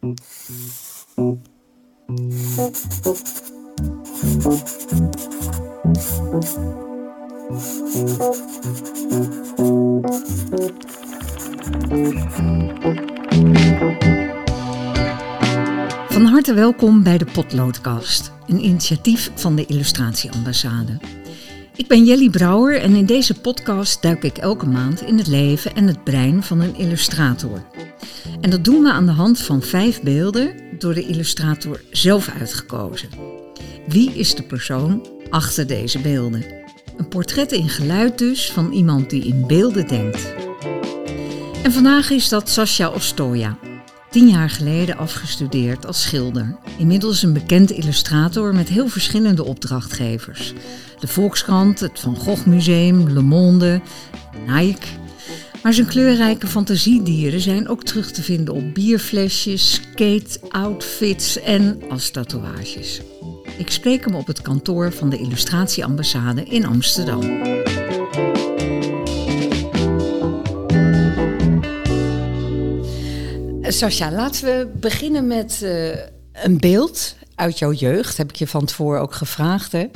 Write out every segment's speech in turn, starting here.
Van harte welkom bij de Potloodkast, een initiatief van de Illustratieambassade. Ik ben Jelly Brouwer en in deze podcast duik ik elke maand in het leven en het brein van een illustrator. En dat doen we aan de hand van vijf beelden door de illustrator zelf uitgekozen. Wie is de persoon achter deze beelden? Een portret in geluid dus van iemand die in beelden denkt. En vandaag is dat Sascha Ostoja. Tien jaar geleden afgestudeerd als schilder. Inmiddels een bekend illustrator met heel verschillende opdrachtgevers. De Volkskrant, het Van Gogh Museum, Le Monde, Nike. Maar zijn kleurrijke fantasiedieren zijn ook terug te vinden op bierflesjes, skate, outfits en als tatoeages. Ik spreek hem op het kantoor van de Illustratieambassade in Amsterdam. Sascha, laten we beginnen met uh, een beeld uit jouw jeugd. Heb ik je van tevoren ook gevraagd. Hè?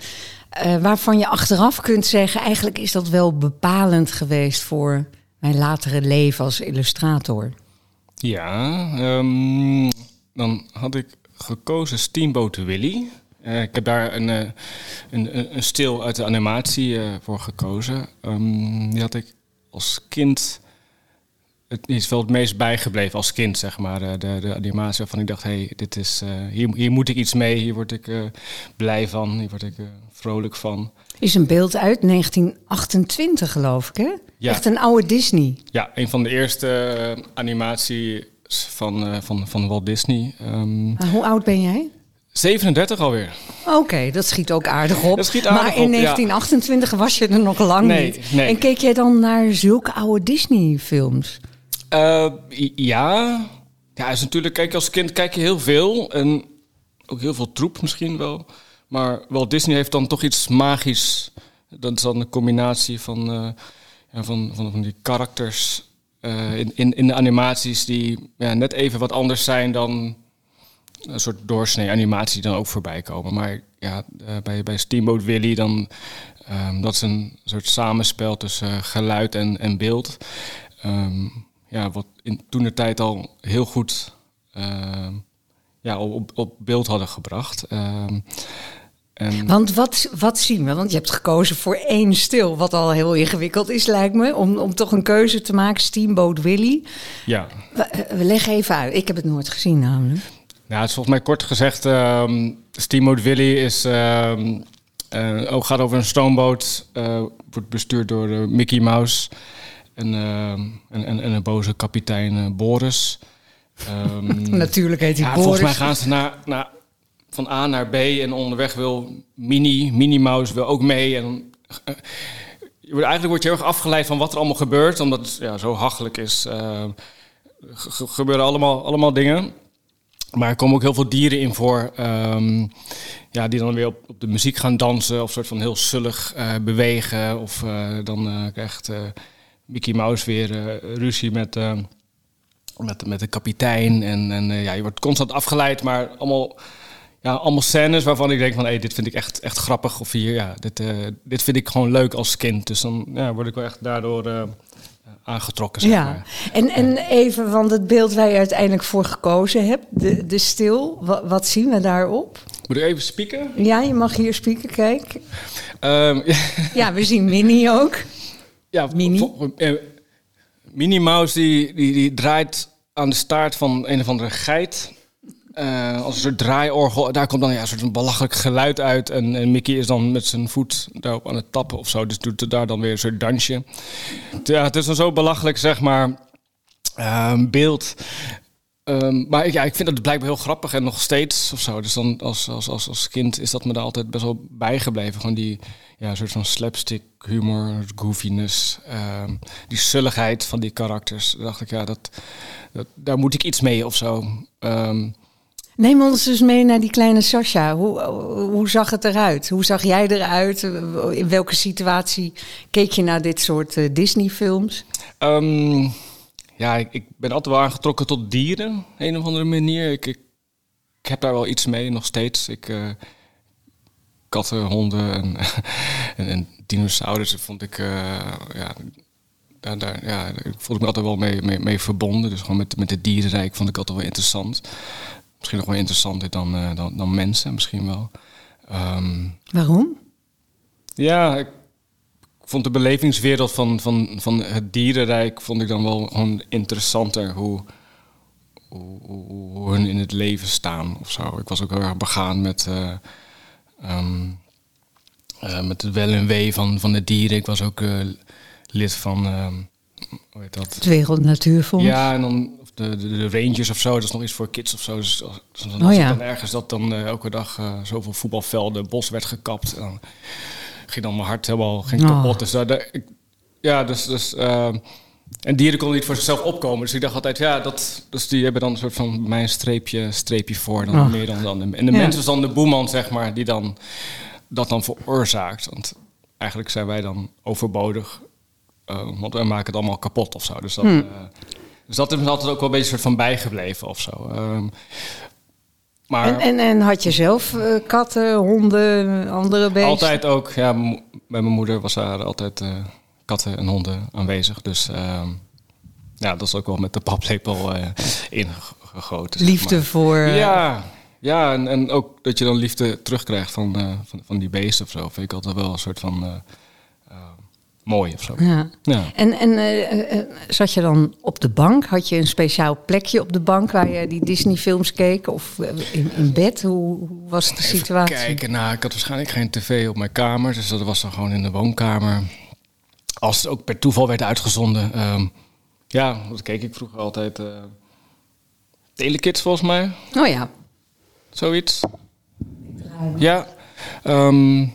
Uh, waarvan je achteraf kunt zeggen, eigenlijk is dat wel bepalend geweest voor mijn latere leven als illustrator. Ja, um, dan had ik gekozen Steamboat Willy. Uh, ik heb daar een, een, een, een, stil uit de animatie voor gekozen. Um, die had ik als kind het is wel het meest bijgebleven als kind, zeg maar. De, de animatie waarvan ik dacht, hey, dit is, hier, hier moet ik iets mee, hier word ik blij van, hier word ik vrolijk van. Is een beeld uit 1928, geloof ik, hè? Ja. Echt een oude Disney. Ja, een van de eerste animaties van, van, van Walt Disney. Um, hoe oud ben jij? 37 alweer. Oké, okay, dat schiet ook aardig op. Dat schiet aardig maar in op, 1928 ja. was je er nog lang nee, niet. Nee. En keek jij dan naar zulke oude Disney-films? Uh, ja. Ja, is natuurlijk, kijk, als kind kijk je heel veel. En ook heel veel troep misschien wel. Maar wel Disney heeft dan toch iets magisch. Dat is dan een combinatie van, ja, van, van, van die karakters uh, in, in, in de animaties die ja, net even wat anders zijn dan een soort doorsnee animatie die dan ook voorbij komen. Maar ja, bij, bij Steamboat Willy dan, um, dat is een soort samenspel tussen geluid en, en beeld. Um, ja, wat in toen de tijd al heel goed uh, ja, op, op beeld hadden gebracht. En Want wat, wat zien we? Want je hebt gekozen voor één stil, wat al heel ingewikkeld is, lijkt me. Om, om toch een keuze te maken, Steamboat Willy. Ja. We, we leggen even uit. Ik heb het nooit gezien namelijk. Nou, het is volgens mij kort gezegd, um, Steamboat Willy is, uh, ook gaat over een stoomboot. Uh, wordt bestuurd door Mickey Mouse. En, uh, en, en, en, een boze kapitein Boris. Um, Natuurlijk heet hij ja, Boris. Volgens mij gaan ze naar, naar, van A naar B en onderweg wil Mini, Minnie Mouse wil ook mee. En, uh, eigenlijk word je heel erg afgeleid van wat er allemaal gebeurt, omdat het ja, zo hachelijk is. Ge gebeuren allemaal, allemaal dingen. Maar er komen ook heel veel dieren in voor. Um, ja, die dan weer op, op, de muziek gaan dansen. Of soort van heel zullig uh, bewegen. Of uh, dan uh, krijgt Mickey Mouse weer ruzie met, met, met de kapitein. En, en ja, je wordt constant afgeleid. Maar allemaal, ja, allemaal scènes waarvan ik denk van... Hey, dit vind ik echt, echt grappig. Of hier, ja, dit, dit vind ik gewoon leuk als kind. Dus dan ja, word ik wel echt daardoor aangetrokken. Zeg ja, maar. en, en even van het beeld waar je uiteindelijk voor gekozen hebt, de, de stil, wat, wat zien we daarop? Moet ik even spieken? Ja, je mag hier spieken, kijk. Um, ja, we zien Minnie ook. Ja, Minnie. Uh, Minnie Mouse die, die, die draait aan de staart van een of andere geit. Uh, als een soort draaiorgel. Daar komt dan ja, een soort belachelijk geluid uit. En, Mickey is dan met zijn voet daarop aan het tappen of zo. Dus doet daar dan weer een soort dansje. Ja, het is dan zo belachelijk, zeg maar, uh, beeld. Um, maar ja, ik vind het blijkbaar heel grappig en nog steeds of zo. Dus dan als, als, als, als kind is dat me daar altijd best wel bijgebleven. Gewoon die ja, soort van slapstick humor, goofiness, um, die zulligheid van die karakters. Dacht ik, ja, dat, dat, daar moet ik iets mee of zo. Neem ons dus mee naar die kleine Sasha. Hoe, hoe zag het eruit? Hoe zag jij eruit? In welke situatie keek je naar dit soort uh, Disney-films? Um, ja, ik, ben altijd wel aangetrokken tot dieren, een of andere manier. Ik, ik, heb daar wel iets mee, nog steeds. Ik, eh, katten, honden en, en, en vond ik, uh, ja, daar, daar, ja, ik voelde me altijd wel mee, mee, mee, verbonden. Dus gewoon met, met het dierenrijk vond ik altijd wel interessant. Misschien nog wel interessanter dan, uh, dan, dan mensen, misschien wel. Um, Waarom? Ja, ik vond de belevingswereld van, van, van het dierenrijk vond ik dan wel gewoon interessanter. Hoe, hoe, hun in het leven staan of zo. Ik was ook heel erg begaan met, uh, um, uh, met het wel en wee van, van de dieren. Ik was ook uh, lid van, hoe heet dat? Het Wereld Natuurfonds. Ja, en dan de, de, de, Rangers of zo, dat is nog iets voor kids of zo. Dus als, als oh, ja. dan ergens dat dan uh, elke dag uh, zoveel voetbalvelden, bos werd gekapt, dan ging dan mijn hart helemaal ging oh. kapot. Dus daar, daar, ik, ja, dus, dus uh, en dieren konden niet voor zichzelf opkomen. Dus ik dacht altijd, ja, dat, dus die hebben dan een soort van mijn streepje, streepje voor, dan oh. meer dan dan. En de ja. mens is dan de boeman, zeg maar, die dan dat dan veroorzaakt. Want eigenlijk zijn wij dan overbodig, want wij maken het allemaal kapot of zo. Dus. Hmm. Dus dat is me altijd ook wel een beetje soort van bijgebleven of zo. Um, maar en, en, en, had je zelf uh, katten, honden, andere beesten? Altijd ook. Ja, bij mijn moeder was er altijd uh, katten en honden aanwezig. Dus uh, ja, dat is ook wel met de paplepel uh, ingegoten. Liefde voor... Ja, ja en, en ook dat je dan liefde terugkrijgt van, van, van, die beesten of zo. Vind ik altijd wel een soort van mooi of zo. Ja. ja. En, en uh, uh, zat je dan op de bank? Had je een speciaal plekje op de bank waar je die Disney-films keek? Of in, in bed? Hoe, hoe, was de Even situatie? Kijken, nou, ik had waarschijnlijk geen tv op mijn kamer, dus dat was dan gewoon in de woonkamer. Als het ook per toeval werd uitgezonden. Um, ja, dat keek ik vroeger altijd. Uh, Telekids volgens mij. Oh ja. Zoiets. Ja. Um,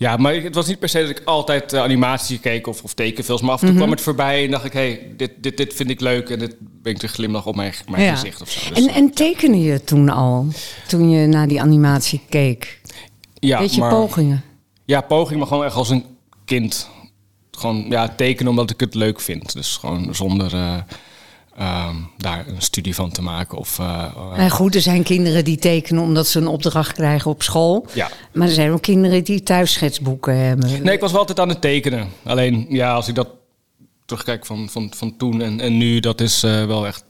ja, maar het was niet per se dat ik altijd uh, animatie keek of, of tekenfilms. Maar af en toe mm -hmm. kwam het voorbij en dacht ik... hé, hey, dit, dit, dit vind ik leuk en dit ben ik de glimlach op mijn, mijn ja. gezicht of zo. Dus, en, en tekende je toen al, toen je naar die animatie keek? Ja, Weet je maar, pogingen? Ja, pogingen, maar gewoon echt als een kind. Gewoon ja, tekenen omdat ik het leuk vind. Dus gewoon zonder... Uh, Um, daar een studie van te maken. Of, uh, goed, er zijn kinderen die tekenen omdat ze een opdracht krijgen op school. Ja. Maar er zijn ook kinderen die thuis schetsboeken hebben. Nee, ik was wel altijd aan het tekenen. Alleen, ja, als ik dat terugkijk van, van, van toen en, en nu, dat is uh, wel echt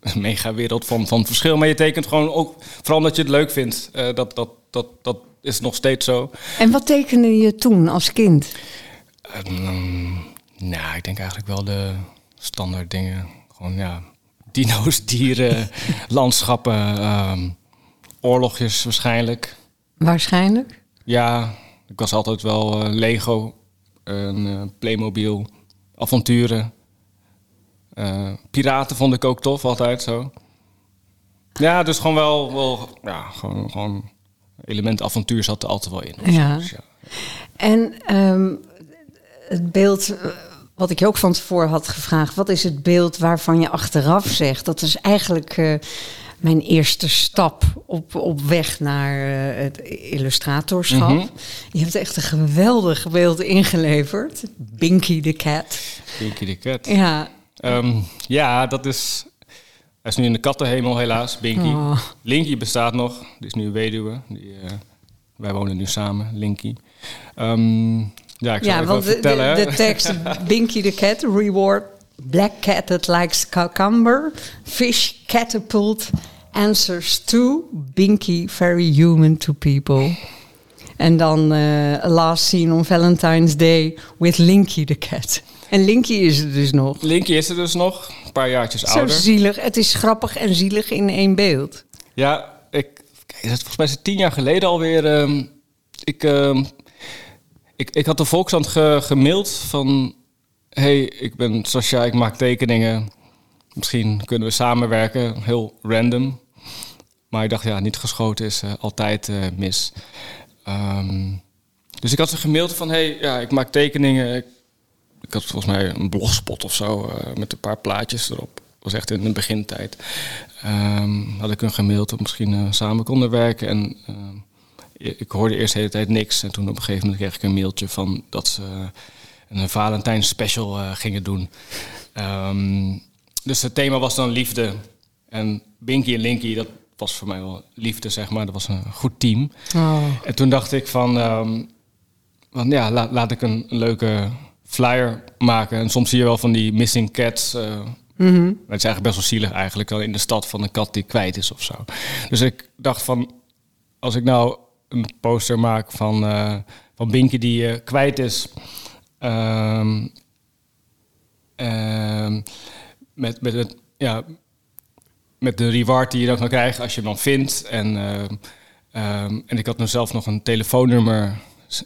een mega wereld van, van verschil. Maar je tekent gewoon ook, vooral omdat je het leuk vindt. dat, dat, dat, dat is nog steeds zo. En wat tekende je toen als kind? Um, nou, ik denk eigenlijk wel de standaard dingen gewoon ja, dino's, dieren, landschappen, um, oorlogjes waarschijnlijk. Waarschijnlijk? Ja, ik was altijd wel uh, Lego, een uh, Playmobil, avonturen. Uh, piraten vond ik ook tof, altijd zo. Ja, dus gewoon wel, wel ja, gewoon, gewoon element avontuur zat er altijd wel in. Ja. Dus ja. En um, het beeld wat ik je ook van tevoren had gevraagd. Wat is het beeld waarvan je achteraf zegt? Dat is eigenlijk uh, mijn eerste stap op, op weg naar uh, het illustratorschap. Mm -hmm. Je hebt echt een geweldig beeld ingeleverd. Binky the Cat. Binky the Cat. Ja. Um, ja, dat is... Hij is nu in de kattenhemel helaas, Binky. Oh. Linky bestaat nog. Die is nu weduwe. Die, uh, wij wonen nu samen, Linky. Um, ja, ik zal ja, want vertellen. De, de, tekst Binky the Cat, reward, black cat that likes cucumber, fish catapult, answers to, Binky very human to people. En dan uh, a last scene on Valentine's Day with Linky the Cat. En Linky is er dus nog. Linky is er dus nog, een paar jaartjes ouder. Zo zielig. Het is grappig en zielig in één beeld. Ja, ik, kijk, volgens mij is het tien jaar geleden alweer. Um, ik... Um, ik, ik had de Volkshand ge, gemaild van... hey, ik ben Sascha, ik maak tekeningen. Misschien kunnen we samenwerken. Heel random. Maar ik dacht, ja, niet geschoten is uh, altijd uh, mis. Um, dus ik had ze gemaild van... hey, ja, ik maak tekeningen. Ik, had volgens mij een blogspot of zo... Uh, met een paar plaatjes erop. Was echt in de begintijd. Um, had ik een gemaild of misschien samen konden werken. En ik hoorde eerst de hele tijd niks. En toen op een gegeven moment kreeg ik een mailtje van dat ze een Valentijn special uh, gingen doen. Um, dus het thema was dan liefde. En Binky en Linky, dat was voor mij wel liefde, zeg maar. Dat was een goed team. Oh. En toen dacht ik van, ehm, van ja, laat, laat ik een leuke flyer maken. En soms zie je wel van die missing cats. eh, Mhm. maar het is eigenlijk best wel zielig eigenlijk in de stad van een kat die kwijt is of zo. Dus ik dacht van, als ik nou een poster maak van, eh van Binky die eh, kwijt is. ehm, ehm, met, met, het, ja, met de reward die je dan kan krijgen als je hem dan vindt. En, ehm, ehm, en ik had nu zelf nog een telefoonnummer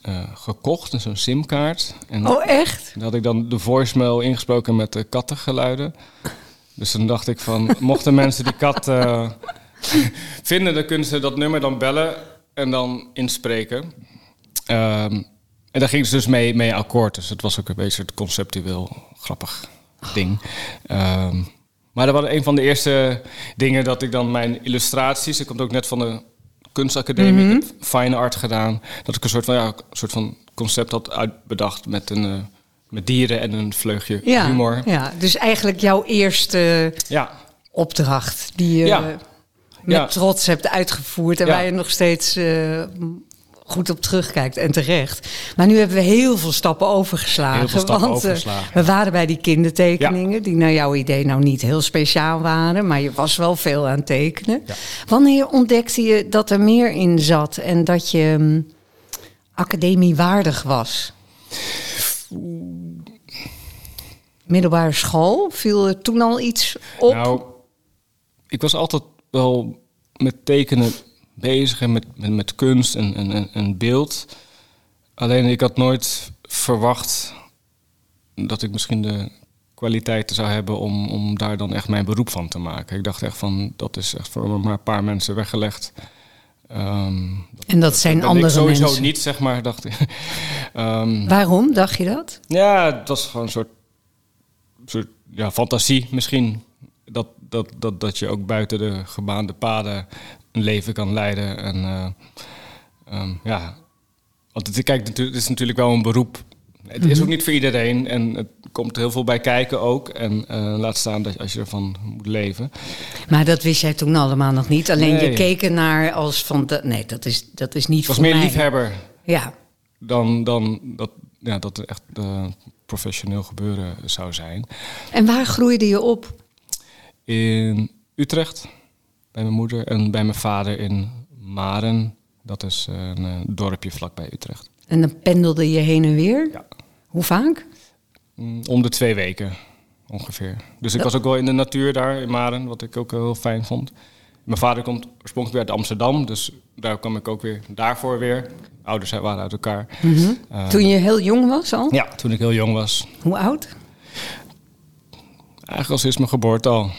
eh, gekocht, een simkaart. En oh, echt? dan had ik dan de voicemail ingesproken met de kattengeluiden. Dus dan dacht ik van, mochten mensen die kat eh, vinden, dan kunnen ze dat nummer dan bellen en dan inspreken. Ehm, en daar ging ze dus mee, mee akkoord. Dus het was ook een beetje het conceptueel grappig ding. Ehm, maar dat was een van de eerste dingen dat ik dan mijn illustraties... Ik kom ook net van de kunstacademie, heb fine art gedaan. Dat ik een soort van, ja, een soort van concept had uitbedacht met, een, eh, met dieren en een vleugje Ja, humor. ja, dus eigenlijk jouw eerste Ja, opdracht die je Ja. Met Ja. trots hebt uitgevoerd en waar je nog steeds eh, goed op terugkijkt en terecht. Maar nu hebben we heel veel stappen overgeslagen. Heel veel stappen want, eh, overgeslagen. we waren bij die kindertekeningen, die naar jouw idee nou niet heel speciaal waren, maar je was wel veel aan het tekenen. Ja. Wanneer ontdekte je dat er meer in zat en dat je hm, academiewaardig was? Middelbare school, viel er toen al iets op? Nou, ik was altijd wel met tekenen bezig en met, met, met kunst en, en, beeld. Alleen ik had nooit verwacht dat ik misschien de kwaliteiten zou hebben om, om daar dan echt mijn beroep van te maken. Ik dacht echt van, dat is echt voor maar een paar mensen weggelegd. Ehm, en dat zijn ben ik andere sowieso mensen. niet, zeg maar, dacht ik. Ehm, Waarom dacht je dat? ja, het was gewoon een soort, soort ja, fantasie misschien. Dat, dat, dat, dat je ook buiten de gebaande paden een leven kan leiden. En eh, ehm, ja, want het, kijk, het is natuurlijk wel een beroep. Het is ook niet voor iedereen en het komt heel veel bij kijken ook. En eh, laat staan dat als je ervan moet leven. Maar dat wist jij toen allemaal nog niet. Alleen je keek ernaar als van... De, nee, dat is, dat is niet Ik was voor meer mij. liefhebber Ja. dan, dan dat, ja, dat het echt eh, professioneel gebeuren zou zijn. En waar groeide je op? In Utrecht bij mijn moeder en bij mijn vader in Maren. Dat is een eh, dorpje vlakbij Utrecht. En dan pendelde je heen en weer? Ja. Hoe vaak? Mm, Om de twee weken ongeveer. Dus ik was ook wel in de natuur daar in Maren, wat ik ook heel fijn vond. Mijn vader komt oorspronkelijk weer uit Amsterdam, dus daar kwam ik ook weer daarvoor weer. Ouders waren uit elkaar. Eh, Toen je heel jong was al? Ja, toen ik heel jong was. Hoe oud? Eigenlijk al sinds mijn geboorte al.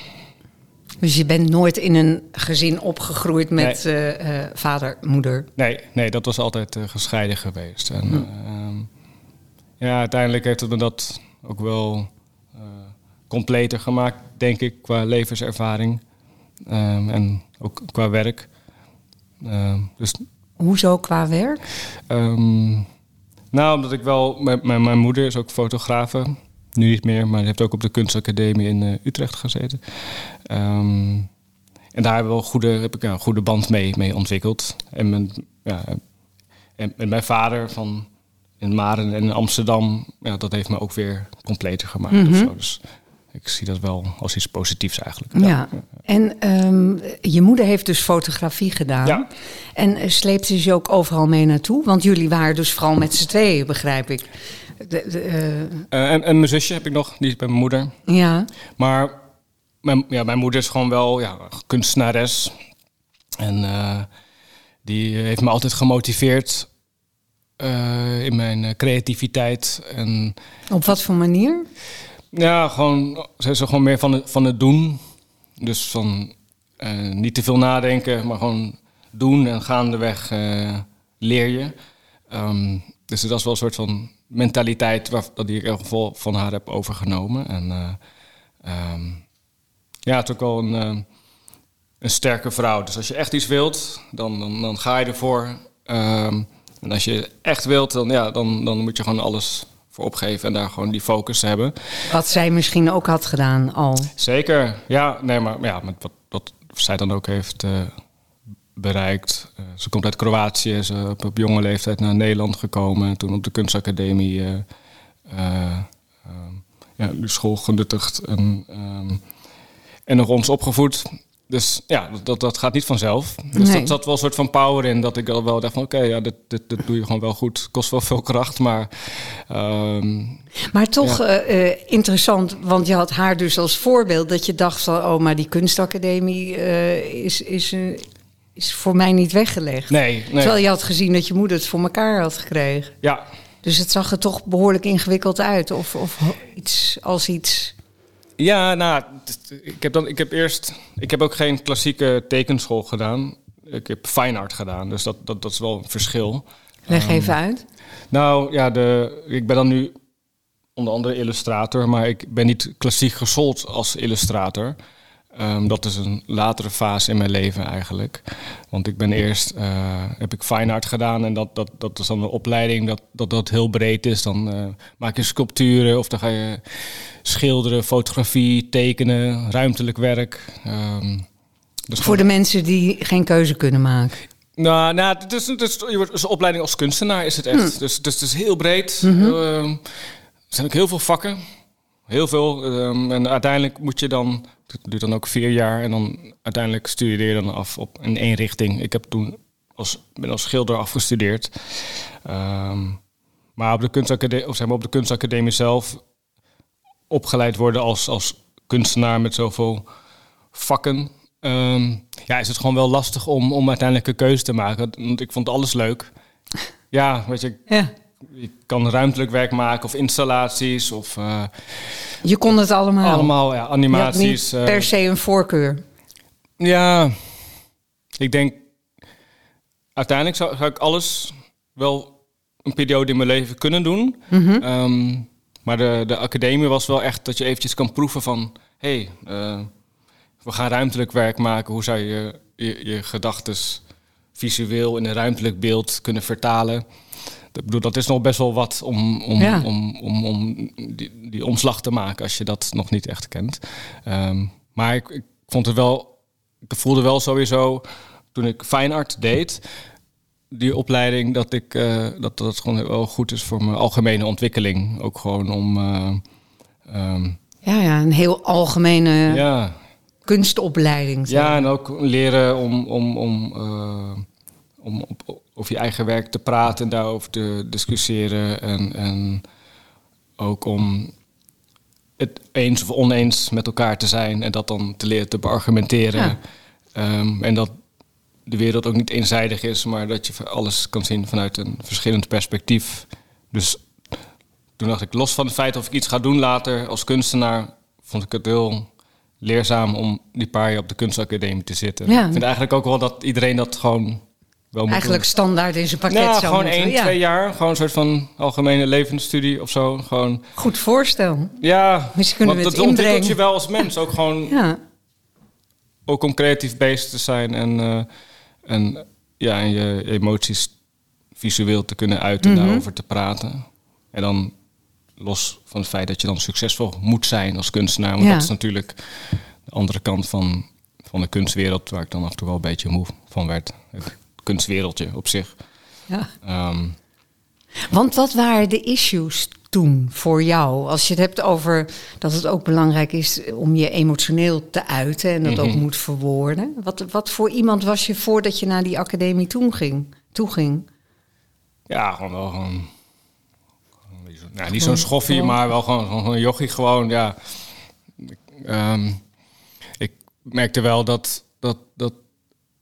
Dus je bent nooit in een gezin opgegroeid met eh, eh, vader, moeder. Nee, nee, dat was altijd eh, gescheiden geweest. En, ehm, ja, uiteindelijk heeft het me dat ook wel completer gemaakt, denk ik, qua levenservaring. Ehm, en ook qua werk. Ehm, dus, Hoezo qua werk? nou, omdat ik wel... Mijn, mijn, mijn moeder is ook fotografe. Nu niet meer, maar ze heeft ook op de kunstacademie in Utrecht gezeten. Ehm, en daar hebben we wel goede, heb ik een goede band mee, mee ontwikkeld. En mijn, ja, en, en mijn vader van in Maren en in Amsterdam, ja, dat heeft me ook weer completer gemaakt. of zo. Dus ik zie dat wel als iets positiefs eigenlijk. Ja. En ehm, je moeder heeft dus fotografie gedaan. Ja. En eh, sleepte ze je ook overal mee naartoe? Want jullie waren dus vooral met z'n tweeën, begrijp ik. De, de, eh, Eh, en, en mijn zusje heb ik nog, die is bij mijn moeder. ja. Maar mijn, ja, mijn moeder is gewoon wel ja, kunstenares. En eh, die heeft me altijd gemotiveerd eh, in mijn eh, creativiteit. En Op wat voor manier? ja, gewoon, ze is gewoon meer van het, van het doen. Dus van niet te veel nadenken, maar gewoon doen en gaandeweg leer je. Ehm, dus dat is wel een soort van mentaliteit waar, die ik in ieder geval van haar heb overgenomen. En eh, ehm, ja, het is ook wel een, eh, een sterke vrouw. Dus als je echt iets wilt, dan, dan, dan ga je ervoor. Ehm, en als je echt wilt, dan, ja, dan, dan moet je gewoon alles voor opgeven en daar gewoon die focus hebben. Wat zij misschien ook had gedaan al. Zeker, ja, nee, maar ja, met wat, wat zij dan ook heeft uh, bereikt. Uh, ze komt uit Kroatië, ze is op, jonge leeftijd naar Nederland gekomen, toen op de kunstacademie uh, ja, de school genuttigd en, um, en nog ons opgevoed. Dus ja, dat, dat gaat niet vanzelf. Dus nee. dat zat wel een soort van power in. Dat ik al wel dacht van oké, okay, ja, dit, dit, dit doe je gewoon wel goed. Kost wel veel kracht, maar... Um, maar toch ja. uh, interessant, want je had haar dus als voorbeeld... dat je dacht van, oh, maar die kunstacademie uh, is, is, uh, is voor mij niet weggelegd. Nee, nee. Terwijl je had gezien dat je moeder het voor elkaar had gekregen. Ja. Dus het zag er toch behoorlijk ingewikkeld uit. Of, of iets als iets... Ja, nou, ik heb, dan, ik heb eerst. Ik heb ook geen klassieke tekenschool gedaan. Ik heb fine art gedaan, dus dat, dat, dat is wel een verschil. Leg um, even uit. Nou ja, de, ik ben dan nu onder andere illustrator, maar ik ben niet klassiek gesold als illustrator. Um, dat is een latere fase in mijn leven eigenlijk. Want ik ben eerst, uh, heb ik fine art gedaan en dat, dat, dat is dan een opleiding dat dat, dat heel breed is. Dan uh, maak je sculpturen of dan ga je schilderen, fotografie, tekenen, ruimtelijk werk. Um, dus Voor de mensen die geen keuze kunnen maken. Nou, nou het is, het is, je wordt, dus een opleiding als kunstenaar is het echt. Hm. Dus, dus het is heel breed. Mm -hmm. uh, er zijn ook heel veel vakken. Heel veel. Um, en uiteindelijk moet je dan het duurt dan ook vier jaar en dan uiteindelijk studeer je dan af op in één richting. Ik heb toen als, ben als schilder afgestudeerd. Um, maar op de, kunstacademie, of zeg maar op de kunstacademie zelf opgeleid worden als, als kunstenaar met zoveel vakken. Um, ja, is het gewoon wel lastig om, om uiteindelijk een keuze te maken. Want ik vond alles leuk. Ja, weet je. Ja je kan ruimtelijk werk maken of installaties of... Uh, je kon het allemaal? Allemaal, ja. Animaties. Niet per uh, se een voorkeur? Ja, ik denk... Uiteindelijk zou, zou, ik alles wel een periode in mijn leven kunnen doen. Mm -hmm. um, maar de, de academie was wel echt dat je eventjes kan proeven van... hé, hey, uh, we gaan ruimtelijk werk maken. Hoe zou je je, je gedachten visueel in een ruimtelijk beeld kunnen vertalen? Ik bedoel, dat is nog best wel wat om, om, ja. om, om, om die, die, omslag te maken als je dat nog niet echt kent. Um, maar ik, ik, vond het wel, ik voelde wel sowieso toen ik fine art deed, die opleiding, dat ik uh, dat dat gewoon wel goed is voor mijn algemene ontwikkeling. Ook gewoon om. Uh, um, ja, ja, een heel algemene ja. kunstopleiding. Ja, en ook leren om, om, om uh, om op, over je eigen werk te praten en daarover te discussiëren. En, en ook om het eens of oneens met elkaar te zijn en dat dan te leren te beargumenteren. Ja. Um, en dat de wereld ook niet eenzijdig is, maar dat je alles kan zien vanuit een verschillend perspectief. Dus toen dacht ik, los van het feit of ik iets ga doen later als kunstenaar, vond ik het heel leerzaam om die paar jaar op de kunstacademie te zitten. Ja. Ik vind eigenlijk ook wel dat iedereen dat gewoon wel Eigenlijk standaard in zijn pakket nou, gewoon één, ja. twee jaar. Gewoon een soort van algemene levensstudie of zo. Gewoon... Goed voorstel. Ja, Misschien kunnen want we dat ontwikkelt je wel als mens. Ook gewoon... ja. Ook om creatief bezig te zijn en, uh, en, ja, en je emoties visueel te kunnen uiten, mm -hmm. daarover te praten. En dan los van het feit dat je dan succesvol moet zijn als kunstenaar. Want ja. dat is natuurlijk de andere kant van, van de kunstwereld... waar ik dan af en toe wel een beetje moe van werd kunstwereldje op zich. Ja. Um, Want wat waren de issues toen voor jou? Als je het hebt over dat het ook belangrijk is om je emotioneel te uiten en dat ook moet verwoorden. Wat, wat voor iemand was je voordat je naar die academie toen ging? Toe ging? Ja, gewoon wel gewoon. Niet zo'n schoffie, gewoon. maar wel gewoon, gewoon een jochie gewoon. Ja. Ik, um, ik merkte wel dat, dat, dat,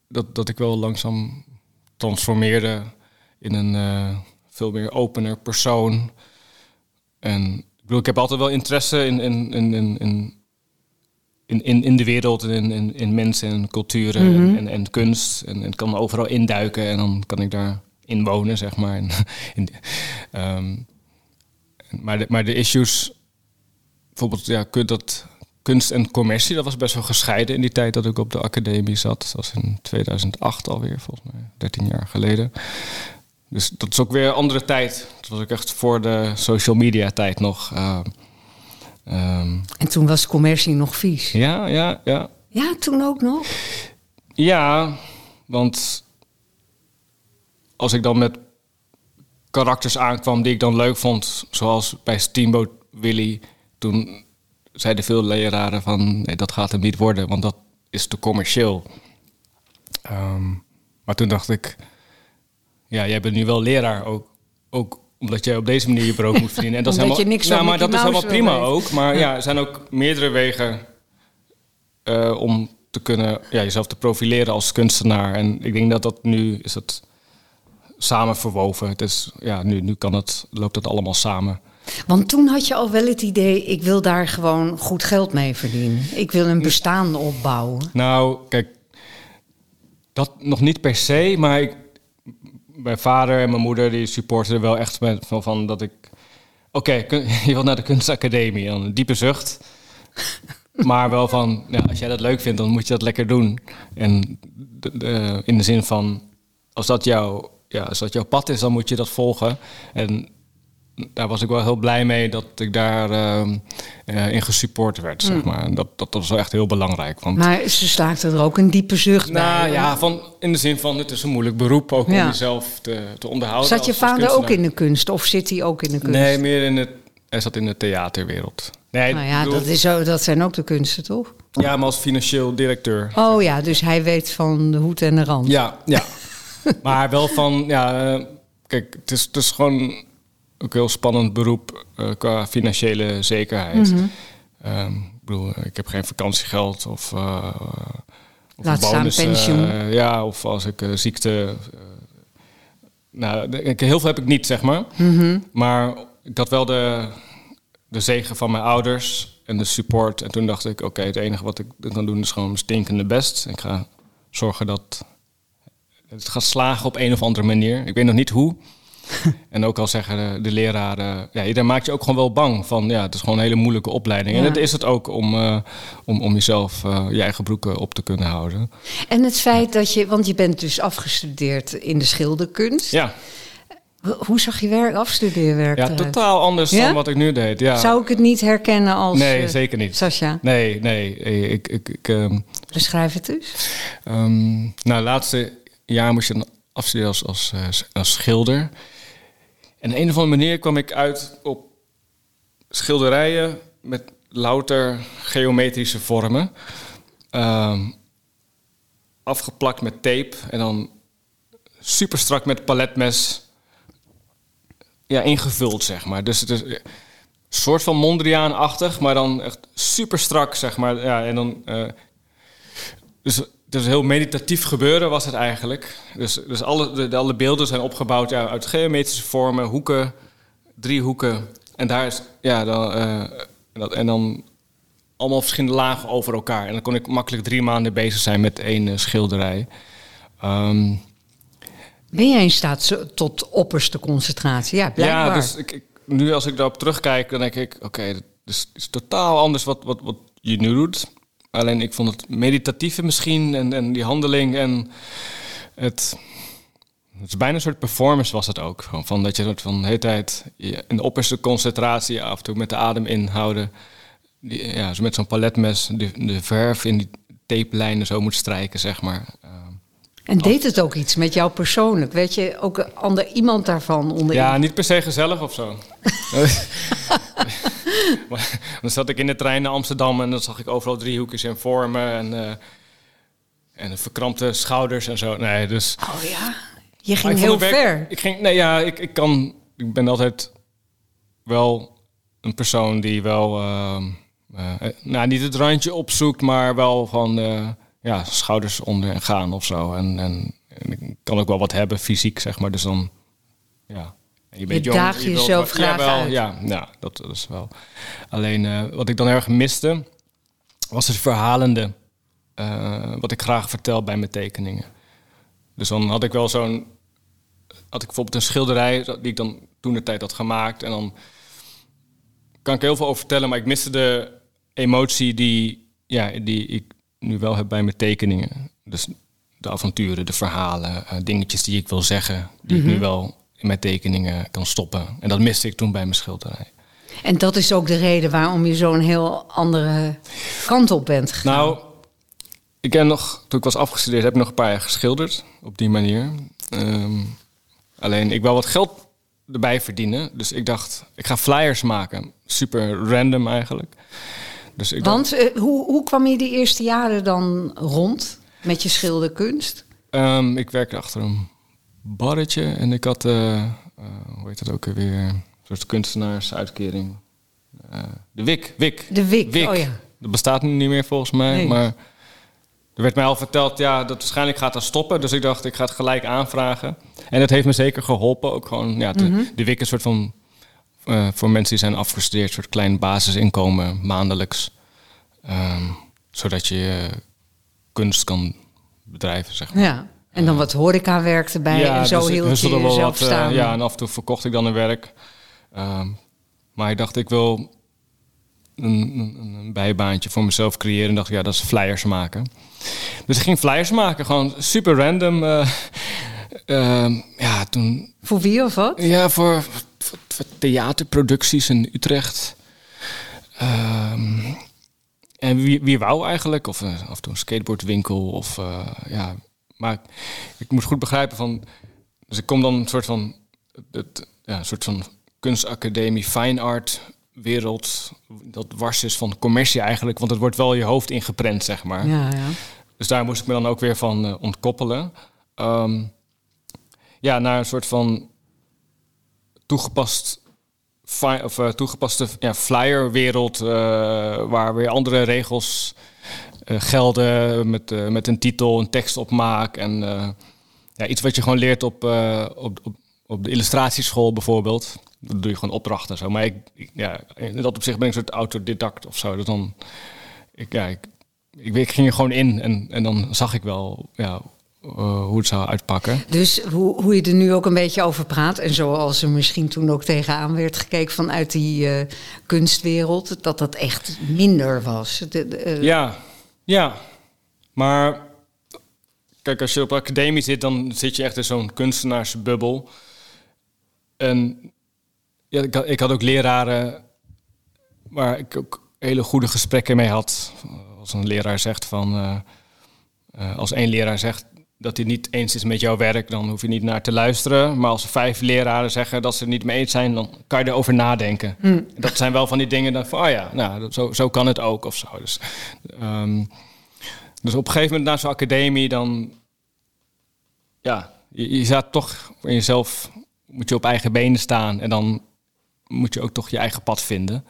dat, dat ik wel langzaam transformeerde in een uh, veel meer opener persoon. En ik bedoel, ik heb altijd wel interesse in, in, in, in, in, in, in de wereld en in, in, in mensen en culturen mm -hmm. en, en, en, kunst. En, en kan overal induiken en dan kan ik daar in wonen, zeg maar. En, in, um, maar, de, maar de issues, bijvoorbeeld, ja, kunt dat kunst en commercie, dat was best wel gescheiden in die tijd dat ik op de academie zat. Dat was in 2008 alweer, volgens mij, 13 jaar geleden. dus dat is ook weer een andere tijd. Dat was ook echt voor de social media tijd nog. Uh, en toen was commercie nog vies? Ja, ja, ja. Ja, toen ook nog? Ja, want als ik dan met karakters aankwam die ik dan leuk vond, zoals bij Steamboat Willy, toen zeiden veel leraren van nee, dat gaat hem niet worden, want dat is te commercieel. Ehm, maar toen dacht ik, ja, jij bent nu wel leraar ook, ook omdat jij op deze manier je brood moet verdienen. En dat is helemaal, je niks nou, maar dat is helemaal prima ook. Maar ja. er zijn ook meerdere wegen uh, om te kunnen ja, jezelf te profileren als kunstenaar. En ik denk dat dat nu is het samen verwoven. Het is, ja, nu, nu kan het, loopt het allemaal samen. Want toen had je al wel het idee, ik wil daar gewoon goed geld mee verdienen. Ik wil een bestaan opbouwen. Nou, kijk, dat nog niet per se, maar ik, mijn vader en mijn moeder die supporten wel echt met, van, van dat ik... Oké, je wilt naar de kunstacademie, dan een diepe zucht. maar wel van, ja, als jij dat leuk vindt, dan moet je dat lekker doen. En de, in de zin van, als dat, jouw, ja, als dat jouw pad is, dan moet je dat volgen. En daar was ik wel heel blij mee dat ik daar uh, in gesupport werd, zeg hmm. maar. Dat, dat, was wel echt heel belangrijk. Want, maar ze slaakte er ook een diepe zucht nou, bij. ja, van, in de zin van het is een moeilijk beroep ook om jezelf te, te onderhouden. Zat je vader ook in de kunst of zit hij ook in de kunst? Nee, meer in het, hij zat in de theaterwereld. Nee, nou ja, dat, is zo, dat zijn ook de kunsten, toch? Ja, maar als financieel directeur. Oh ja, dus hij weet van de hoed en de rand. Ja, ja. maar wel van, ja, eh, kijk, het is, het is gewoon ook een heel spannend beroep uh, qua financiële zekerheid. Mm -hmm. ik bedoel, ik heb geen vakantiegeld of, uh, of Laat bonus, staan pensioen. ja, of als ik ziekte... nou, heel veel heb ik niet, zeg maar. Mm -hmm. Maar ik had wel de, de zegen van mijn ouders en de support. En toen dacht ik, oké, het enige wat ik kan doen is gewoon stinkende best. Ik ga zorgen dat het gaat slagen op een of andere manier. Ik weet nog niet hoe. en ook al zeggen de, leraren, ja, daar maak je ook gewoon wel bang van. Ja, het is gewoon een hele moeilijke opleiding. En dat is het ook om, uh, om, om jezelf uh, je eigen broeken op te kunnen houden. En het feit dat je, want je bent dus afgestudeerd in de schilderkunst. Ja. Hoe zag je werk, afstudeerwerk? Ja, totaal anders dan wat ik nu deed. Ja. Zou ik het niet herkennen als. Nee, uh, zeker niet. Sascha? Nee, nee. Ik, ik, ik, um, Beschrijf het dus. Um, nou, laatste jaar moest je dan afstuderen als, als, als schilder. En een of andere manier kwam ik uit op schilderijen met louter geometrische vormen. Uh, afgeplakt met tape en dan super strak met paletmes ja, ingevuld, zeg maar. Dus het is een soort van Mondriaan-achtig, maar dan echt super strak, zeg maar. Ja, en dan, uh, dus dus heel meditatief gebeuren was het eigenlijk. Dus, dus alle, de, alle beelden zijn opgebouwd ja, uit geometrische vormen, hoeken, driehoeken. En daar is, ja, dan, uh, dat, en dan allemaal verschillende lagen over elkaar. En dan kon ik makkelijk drie maanden bezig zijn met één uh, schilderij. Um, ben jij in staat tot opperste concentratie? Ja, blijkbaar. Ja, dus ik, ik, nu als ik daarop terugkijk, dan denk ik... oké, okay, het is, is totaal anders wat, wat, wat je nu doet. Alleen ik vond het meditatieve misschien en, en die handeling en het... Het is bijna een soort performance was het ook. Gewoon van dat je soort van de hele tijd in de opperste concentratie af en toe met de adem inhouden. Ja, zo met zo'n paletmes de, de verf in die tape-lijnen zo moet strijken, zeg maar. En deed het ook iets met jou persoonlijk? Weet je ook ander iemand daarvan onder? Ja, niet per se gezellig of zo. dan zat ik in de trein naar Amsterdam en dan zag ik overal driehoekjes en vormen en, uh, en verkrampte schouders en zo. Nee, dus. Oh ja, je ging heel ver. Ik ging, nee, ja, ik, ik kan. Ik ben altijd wel een persoon die wel. Uh, uh, nou, niet het randje opzoekt, maar wel van ja, schouders onder en gaan of zo. En, en, en, ik kan ook wel wat hebben fysiek, zeg maar. Dus dan, ja. Je, bent je je jezelf graag ja, uit. Ja, ja dat, dat is wel. Alleen uh, wat ik dan erg miste, was het verhalende. Uh, wat ik graag vertel bij mijn tekeningen. Dus dan had ik wel zo'n... Had ik bijvoorbeeld een schilderij die ik dan toen de tijd had gemaakt. En dan kan ik heel veel over vertellen, maar ik miste de emotie die, ja, die ik nu wel heb bij mijn tekeningen. Dus de avonturen, de verhalen, eh, dingetjes die ik wil zeggen, die ik nu wel in mijn tekeningen kan stoppen. En dat miste ik toen bij mijn schilderij. En dat is ook de reden waarom je zo'n heel andere kant op bent gegaan. Nou, ik heb nog, toen ik was afgestudeerd, heb ik nog een paar jaar geschilderd op die manier. Ehm, alleen ik wil wat geld erbij verdienen. Dus ik dacht, ik ga flyers maken. Super random eigenlijk. Dus ik Want eh, hoe, hoe kwam je die eerste jaren dan rond met je schilderkunst? Ehm, ik werkte achter een barretje en ik had, eh, hoe heet dat ook weer, een soort kunstenaarsuitkering. De WIC, WIC. De WIC, oh ja. Dat bestaat nu niet meer volgens mij, Nee. maar er werd mij al verteld, ja, dat waarschijnlijk gaat dat stoppen. Dus ik dacht, ik ga het gelijk aanvragen. En dat heeft me zeker geholpen. Ook gewoon, ja, de, Mhm. de WIC is een soort van, eh, voor mensen die zijn afgestudeerd, een soort klein basisinkomen maandelijks. Ehm, zodat je je kunst kan bedrijven, zeg maar. Ja. En dan wat horecawerk erbij en zo dus hield je jezelf wat, eh, staan. ja, en af en toe verkocht ik dan een werk. Ehm, maar ik dacht, ik wil een, een, een bijbaantje voor mezelf creëren. En dacht, ik, ja, dat is flyers maken. Dus ik ging flyers maken, gewoon super random. eh, ehm, ja, toen... Voor wie of wat? Ja, voor theaterproducties in Utrecht. Ehm, en wie, wie wou eigenlijk? Of eh, af en toe een skateboardwinkel. Of, eh, ja. Maar ik, moest goed begrijpen van... Dus ik kom dan een soort van... Het, ja, een soort van kunstacademie, fine art wereld. Dat wars is van commercie eigenlijk. Want het wordt wel je hoofd ingeprent, zeg maar. Ja, ja. Dus daar moest ik me dan ook weer van eh, ontkoppelen. Ehm, ja, naar een soort van toegepast, of, eh, toegepaste ja, flyerwereld... eh, waar weer andere regels eh, gelden met, met een titel, een tekst opmaak... en ja, iets wat je gewoon leert op, op, op, op de illustratieschool bijvoorbeeld. Dan doe je gewoon opdrachten en zo. Maar ik, ja, in dat opzicht ben ik een soort autodidact of zo. Dus dan, ik, ja, ik, ik, ik ging er gewoon in en, en dan zag ik wel ja, eh, hoe het zou uitpakken. Dus hoe, hoe je er nu ook een beetje over praat... en zoals er misschien toen ook tegenaan werd gekeken vanuit die eh, kunstwereld... dat dat echt minder was. De, de, eh, Ja, ja. Maar kijk, als je op academie zit, dan zit je echt in zo'n kunstenaarsbubbel. En ja, ik, had, ik had ook leraren waar ik ook hele goede gesprekken mee had. Als een leraar zegt van, als één leraar zegt dat hij niet eens is met jouw werk, dan hoef je niet naar te luisteren. Maar als er vijf leraren zeggen dat ze het niet mee eens zijn, dan kan je erover nadenken. Dat zijn wel van die dingen dan van, oh ja, nou, zo, zo kan het ook of zo. Dus, ehm, dus op een gegeven moment na zo'n academie, dan, ja, je, je staat toch in jezelf, moet je op eigen benen staan en dan moet je ook toch je eigen pad vinden.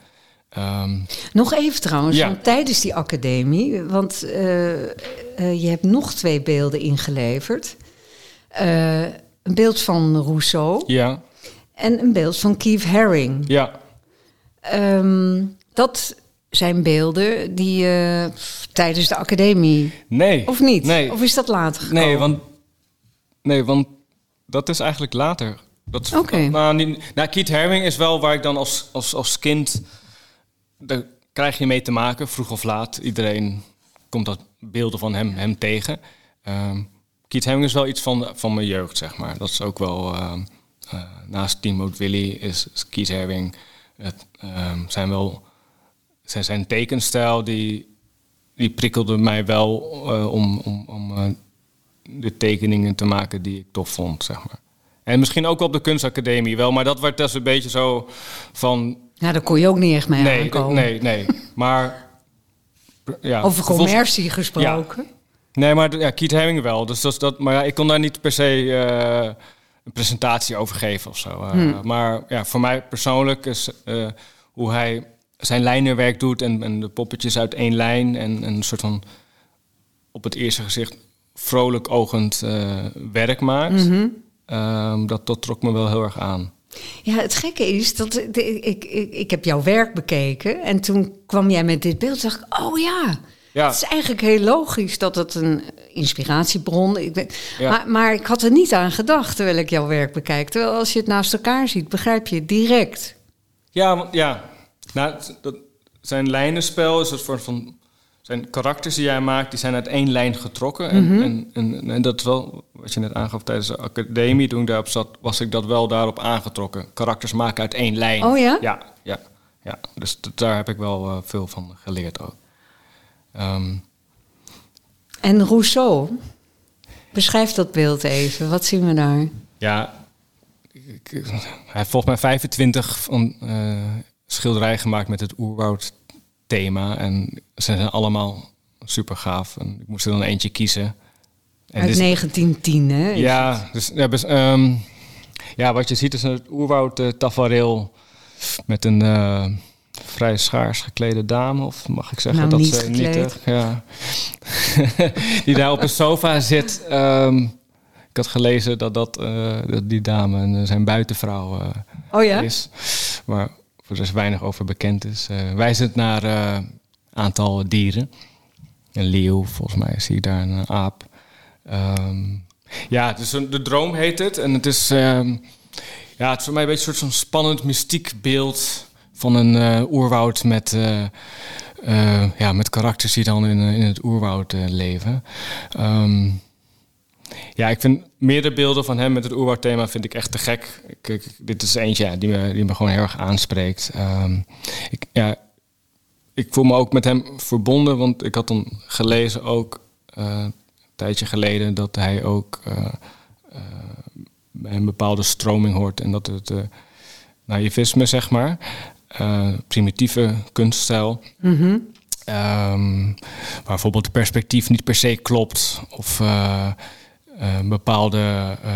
Ehm, Nog even trouwens, Ja. want tijdens die academie... want eh, eh, je hebt nog twee beelden ingeleverd. Eh, een beeld van Rousseau ja, en een beeld van Keith Haring. ja. Ehm, dat zijn beelden die eh, tijdens de academie... Nee. Of niet? Nee. Of is dat later gekomen? Nee, want, nee, want dat is eigenlijk later. Oké. Nou, niet, nou, Keith Haring is wel waar ik dan als, als, als kind... Daar krijg je mee te maken, vroeg of laat. Iedereen komt dat beelden van hem, hem tegen. Ehm Keith is wel iets van, van mijn jeugd, zeg maar. Dat is ook wel... ehm, eh, naast Timo Willy is, is Keith Haring... Ehm, zijn wel... Zijn, zijn tekenstijl, die, die prikkelde mij wel eh, om... om, om eh, de tekeningen te maken die ik tof vond, zeg maar. En misschien ook op de kunstacademie wel, maar dat werd dus een beetje zo van... Nou, daar kon je ook niet echt mee Nee, aankomen. nee, nee. Maar... Ja, Over commercie gesproken. Nee, maar ja, Keith Haring wel. Dus dat, dat, maar ja, ik kon daar niet per se eh, een presentatie over geven of zo. Eh, Hmm. Maar ja, voor mij persoonlijk is eh, hoe hij zijn lijnenwerk doet en, en de poppetjes uit één lijn en, en een soort van op het eerste gezicht vrolijk ogend werk maakt. Mhm. Ehm, dat, dat trok me wel heel erg aan. Ja, het gekke is dat de- ik, ik, ik heb jouw werk bekeken en toen kwam jij met dit beeld. dacht ik, oh ja, Ja. het is eigenlijk heel logisch dat het een inspiratiebron. Ja. maar, maar ik had er niet aan gedacht terwijl ik jouw werk bekijk. Terwijl als je het naast elkaar ziet, begrijp je het direct. Ja, want, ja. Nou, dat, zijn lijnenspel is een soort van zijn karakters die jij maakt, die zijn uit één lijn getrokken. En, Mhm. en, en, en dat is wel, wat je net aangaf tijdens de academie, toen ik daarop zat, was ik dat wel daarop aangetrokken. Karakters maken uit één lijn. Oh ja? Ja, ja, ja. Dus daar heb ik wel eh, veel van geleerd ook. Ehm, En Rousseau, beschrijf dat beeld even. Wat zien we daar? ja, ik- hij heeft volgens mij 25 van, eh, schilderijen gemaakt met het oerwoud thema. En ze zijn allemaal super gaaf. En ik moest er dan eentje kiezen. En Uit dit is- 1910, hè? Ja, dus, ja, ehm, ja, wat je ziet is een oerwoud tafereel met een eh, vrij schaars geklede dame, of mag ik zeggen Nou, dat niet ze gekleed. nietig, ja. die daar op een sofa zit. Ehm, ik had gelezen dat, dat, eh, dat die dame zijn buitenvrouw Oh ja? is, waar voor dus weinig over bekend is. Eh wijzend naar een aantal dieren. Een leeuw, volgens mij zie je daar een aap. Ehm, ja, dus de droom heet het. En het is, ehm, ja, het is voor mij een beetje een soort van spannend mystiek beeld van een eh, oerwoud met, eh, eh, ja, met karakters die dan in, eh, in het oerwoud eh, leven. Ehm, ja, ik vind meerdere beelden van hem met het oerwoudthema vind ik echt te gek. Ik, ik- dit is eentje ja, die, me, die me gewoon heel erg aanspreekt. Ehm, ik, ja, ik voel me ook met hem verbonden, want ik had dan gelezen ook eh, een tijdje geleden dat hij ook eh, eh, bij een bepaalde stroming hoort en dat het uh, naivisme, zeg maar, primitieve kunststijl. Mhm. Ehm, waar bijvoorbeeld het perspectief niet per se klopt. Of bepaalde eh,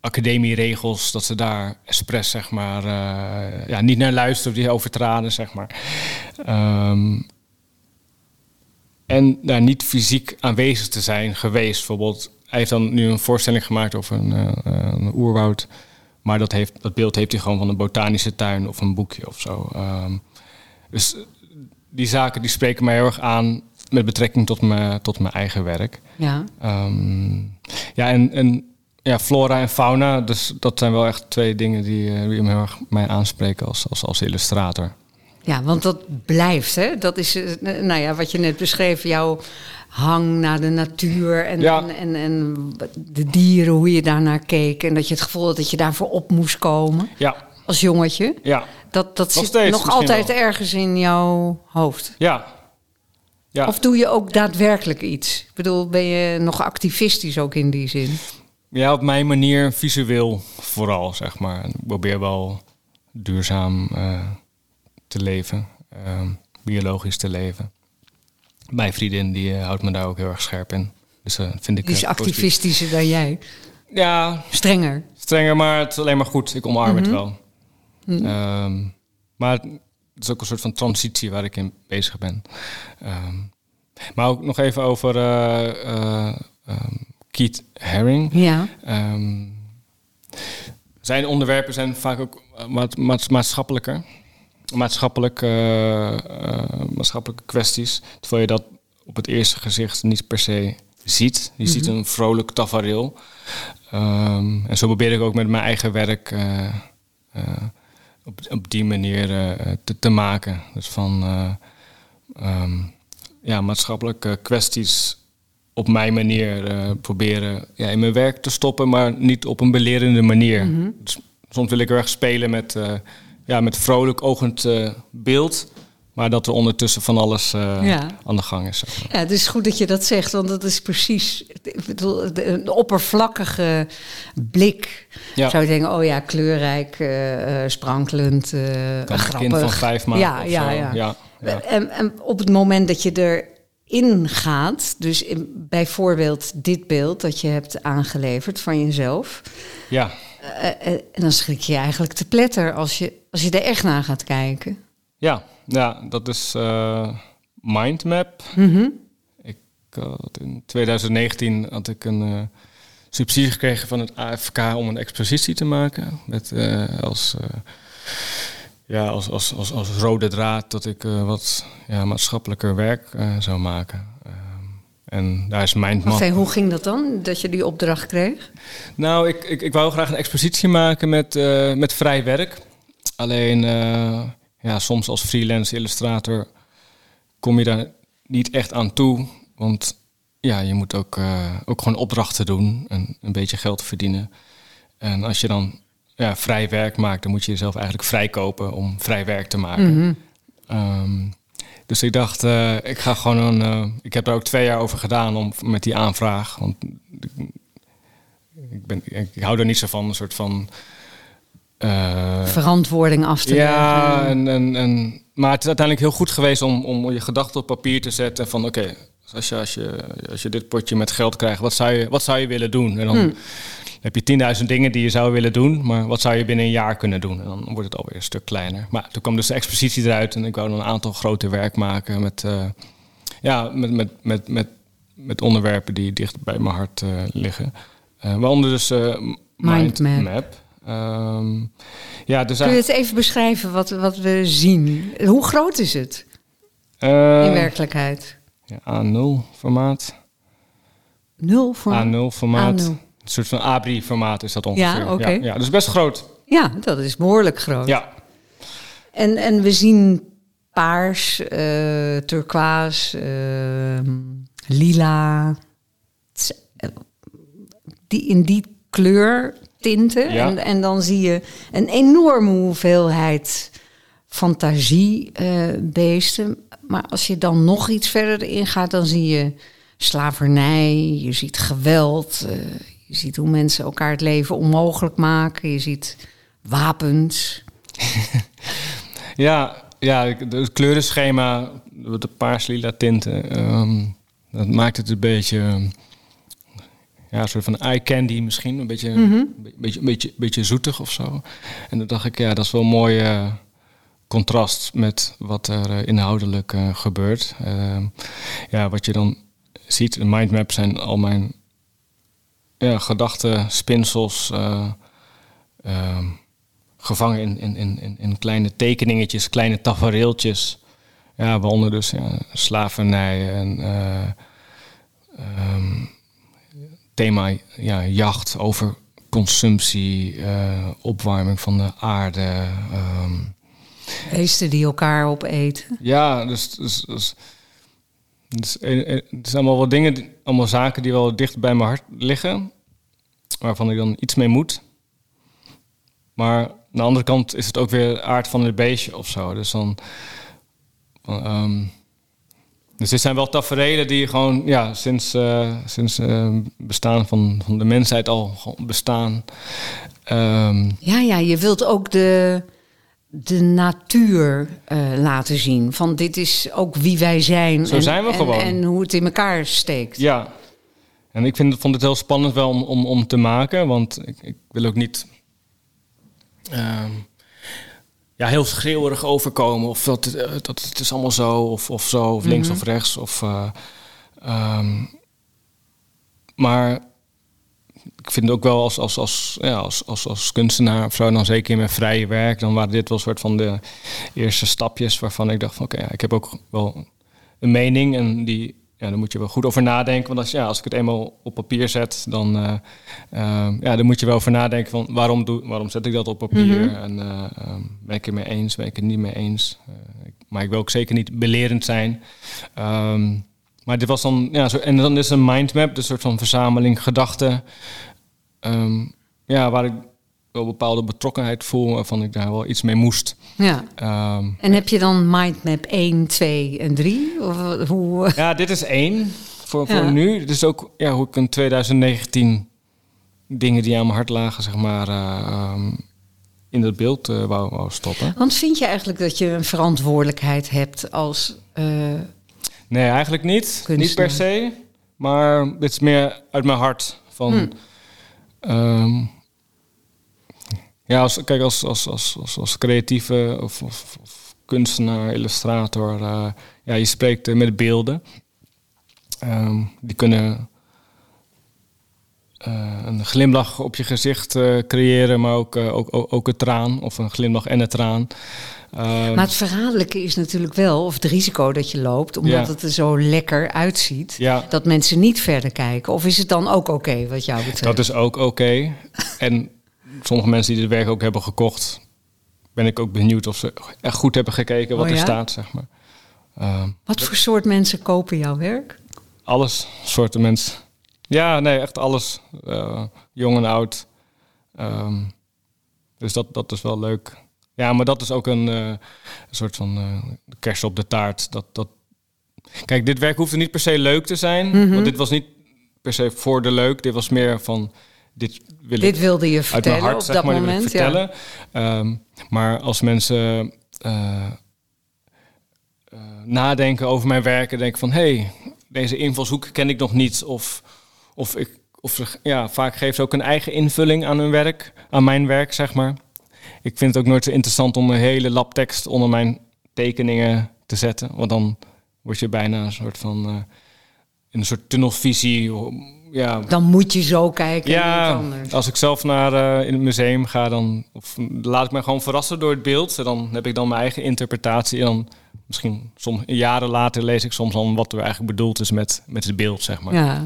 academieregels, dat ze daar expres zeg maar, eh, ja, niet naar luisteren of die overtraden. Zeg maar. Ehm, en daar niet fysiek aanwezig te zijn geweest. Bijvoorbeeld, hij heeft dan nu een voorstelling gemaakt over een, eh, een oerwoud. Maar dat, heeft, dat beeld heeft hij gewoon van een botanische tuin of een boekje of zo. Ehm, dus die zaken die spreken mij heel erg aan met betrekking tot, me, tot mijn eigen werk. Ja. Ehm, ja, en, en ja, flora en fauna, dus dat zijn wel echt twee dingen die, uh, die heel erg mij aanspreken als, als, als illustrator. Ja, want dat blijft, hè? Dat is, uh, nou ja, wat je net beschreef, jouw hang naar de natuur en, Ja. en, en, en de dieren, hoe je daarnaar keek. En dat je het gevoel had dat je daarvoor op moest komen Ja, als jongetje. ja, Dat, dat Nog zit nog altijd wel. ergens in jouw hoofd. ja. Ja. Of doe je ook daadwerkelijk iets? Ik bedoel, ben je nog activistisch ook in die zin? Ja, op mijn manier visueel vooral, zeg maar. Ik probeer wel duurzaam uh, te leven, uh, biologisch te leven. Mijn vriendin die uh, houdt me daar ook heel erg scherp in. Dus uh, vind ik. Die is activistischer dan jij. Ja. Strenger. Strenger, maar het is alleen maar goed. Ik omarm mm -hmm. het wel. Mm -hmm. um, maar het is ook een soort van transitie waar ik in bezig ben. Um, maar ook nog even over uh, um, Keith Haring. Ja. Um, zijn onderwerpen zijn vaak ook maat, maat, maatschappelijker. Maatschappelijk, uh, uh, maatschappelijke kwesties. Terwijl je dat op het eerste gezicht niet per se ziet. Je mm -hmm. ziet een vrolijk tafereel. En zo probeer ik ook met mijn eigen werk uh, op, op die manier te, te, maken. Dus van um, ja, maatschappelijke kwesties op mijn manier uh, proberen ja, in mijn werk te stoppen, maar niet op een belerende manier. Mm -hmm. dus soms wil ik erg spelen met, uh, ja, met vrolijk ogend uh, beeld, maar dat er ondertussen van alles ja. aan de gang is. Zeg maar. Ja, het is goed dat je dat zegt, want dat is precies ik bedoel, een oppervlakkige blik. Ja. Zou je denken, oh ja, kleurrijk, sprankelend, kan grappig. Een kind van vijf maanden ja, ja, ja, ja. ja. En, en op het moment dat je er ingaat. Dus in, bijvoorbeeld dit beeld dat je hebt aangeleverd van jezelf. Ja. En dan schrik je eigenlijk te pletter als je, als je er echt naar gaat kijken. Ja, ja dat is uh, Mindmap. Mm -hmm. Ik had in 2019 had ik een subsidie gekregen van het AFK om een expositie te maken. Met als ja, als, als, als, als rode draad dat ik wat ja, maatschappelijker werk zou maken. Uh, en daar is mijn Enfin, hoe ging dat dan, dat je die opdracht kreeg? Nou, ik, ik, ik wou graag een expositie maken met, met vrij werk. Alleen, ja, soms als freelance illustrator kom je daar niet echt aan toe. Want ja, je moet ook, eh, ook gewoon opdrachten doen en een beetje geld verdienen. En als je dan ja, vrij werk maakt, dan moet je jezelf eigenlijk vrijkopen om vrij werk te maken. Mhm. Ehm, dus ik dacht, eh, ik ga gewoon een. eh, ik heb daar ook twee jaar over gedaan om met die aanvraag. Want ik, ik ben, ik hou er niet zo van, een soort van. Eh, Verantwoording af te ja, leggen. en, en, en, maar het is uiteindelijk heel goed geweest om, om je gedachten op papier te zetten. Van oké, als, je, als, je, als je dit potje met geld krijgt, wat zou je, wat zou je willen doen? En dan Hmm. heb je 10.000 dingen die je zou willen doen, maar wat zou je binnen een jaar kunnen doen? En dan wordt het alweer een stuk kleiner. Maar toen kwam dus de expositie eruit en ik wou dan een aantal grote werk maken met, eh, ja, met, met, met, met, met onderwerpen die dicht bij mijn hart eh, liggen. Waaronder dus Mindmap. Mindmap. Ehm, ja, dus Kun je het even beschrijven wat, wat we zien? Hoe groot is het Eh, in werkelijkheid? ja, A0 formaat. Nul voor. A0 formaat. A0. Een soort van ABRI formaat is dat ongeveer. Ja, oké. Ja, ja, dus best groot. Ja, dat is behoorlijk groot. Ja, En, en we zien paars, eh turquoise, eh, lila. Eh, Die, in die Ja. En, en dan zie je een enorme hoeveelheid fantasiebeesten. maar als je dan nog iets verder ingaat, dan zie je slavernij, je ziet geweld, eh, je ziet hoe mensen elkaar het leven onmogelijk maken, je ziet wapens. ja, ja het kleurenschema, de paars-lila tinten, ehm, dat maakt het een beetje, ehm, ja, een soort van eye candy misschien, een beetje, een beetje, een beetje, beetje zoetig of zo. En toen dacht ik, ja, dat is wel een mooi eh, contrast met wat er eh, inhoudelijk eh, gebeurt. Ehm, ja, wat je dan ziet, de mindmap zijn al mijn ja, gedachten, spinsels, eh, ehm, gevangen in, in, in, in- in kleine tekeningetjes, kleine tafereeltjes. Ja, waaronder dus ja, slavernij en eh, ehm, thema ja, jacht, over consumptie, eh, opwarming van de aarde. ehm, Beesten die elkaar opeten. ja, dus, dus, dus, dus, eh, eh, het zijn allemaal wel dingen, allemaal zaken die wel dicht bij mijn hart liggen, waarvan ik dan iets mee moet. Maar aan de andere kant is het ook weer aard van het beestje of zo. Dus dan. ehm, dus dit zijn wel tafereelen die gewoon ja, sinds, eh sinds eh, bestaan van, van de mensheid al bestaan. Ehm, Ja, ja, je wilt ook de, de natuur eh, laten zien. Van dit is ook wie wij zijn. Zo zijn we en, gewoon. En hoe het in elkaar steekt. Ja, en ik vind, vond het heel spannend wel om, om, om te maken, want ik, ik wil ook niet ehm, ja, heel schreeuwerig overkomen. Of dat, het, eh, dat het is allemaal zo, of, of zo, of links of rechts. Of, eh, ehm, maar ik vind ook wel als, als, als, ja, als, als, als kunstenaar of zo, dan zeker in mijn vrije werk, dan waren dit wel een soort van de eerste stapjes waarvan ik dacht van oké, ja, ik heb ook wel een mening en die, ja, daar moet je wel goed over nadenken. Want als, ja, als ik het eenmaal op papier zet, dan, eh, eh, ja, dan moet je wel over nadenken van waarom, doe, waarom zet ik dat op papier? En eh, ehm, ben ik het mee eens, ben ik het niet mee eens? Eh, ik- maar ik wil ook zeker niet belerend zijn. Ehm, maar dit was dan, ja, zo, en dan is een mindmap, dus een soort van verzameling gedachten. ehm, ja, waar ik wel bepaalde betrokkenheid voel, waarvan ik daar wel iets mee moest. Ja. Ehm, En heb je dan mindmap 1, 2 en 3? Of hoe? Ja, dit is één voor, voor Ja. nu. Dit is ook ja, hoe ik in 2019 dingen die aan mijn hart lagen, zeg maar, eh, ehm, in dat beeld eh, wou, wou stoppen. Want vind je eigenlijk dat je een verantwoordelijkheid hebt als... eh, Nee, eigenlijk niet. Niet per se. Maar dit is meer uit mijn hart. Van, Hmm. ehm, ja, als, kijk, als, als, als, als, als creatieve of, of, of kunstenaar, illustrator, eh, ja, je spreekt eh, met beelden. Ehm, die kunnen eh, een glimlach op je gezicht creëren, maar ook, ook, ook, ook een traan, of een glimlach en een traan. Ehm, Maar het verraderlijke is natuurlijk wel, of het risico dat je loopt, omdat Ja. het er zo lekker uitziet, ja. dat mensen niet verder kijken. Of is het dan ook oké wat jou betreft? Dat is ook oké. en sommige mensen die dit werk ook hebben gekocht, ben ik ook benieuwd of ze echt goed hebben gekeken wat Oh er staat, zeg maar. Ehm, Wat voor soort mensen kopen jouw werk? alles soorten mensen. Ja, nee, echt alles. Eh, jong en oud. Ehm, dus dat, dat is wel leuk. Ja, maar dat is ook een, eh, een soort van eh kers op de taart. Dat, dat... Kijk, dit werk hoefde niet per se leuk te zijn. Mhm. Want dit was niet per se voor de leuk. Dit was meer van, dit wil Dit ik wilde je vertellen hart, op dat maar, moment. vertellen. Ehm, maar als mensen eh, eh, nadenken over mijn werk en denken van... hé, hey, deze invalshoek ken ik nog niet. Of, of, ik, of ja, vaak geven ze ook een eigen invulling aan hun werk, aan mijn werk, zeg maar. Ik vind het ook nooit zo interessant om een hele lab tekst onder mijn tekeningen te zetten. Want dan word je bijna een soort van... eh, in een soort tunnelvisie. Ja. Dan moet je zo kijken en ja, als ik zelf naar eh, in het museum ga, dan of, laat ik me gewoon verrassen door het beeld. En dan heb ik dan mijn eigen interpretatie. En dan misschien soms jaren later lees ik soms dan wat er eigenlijk bedoeld is met, met het beeld, zeg maar. Ja.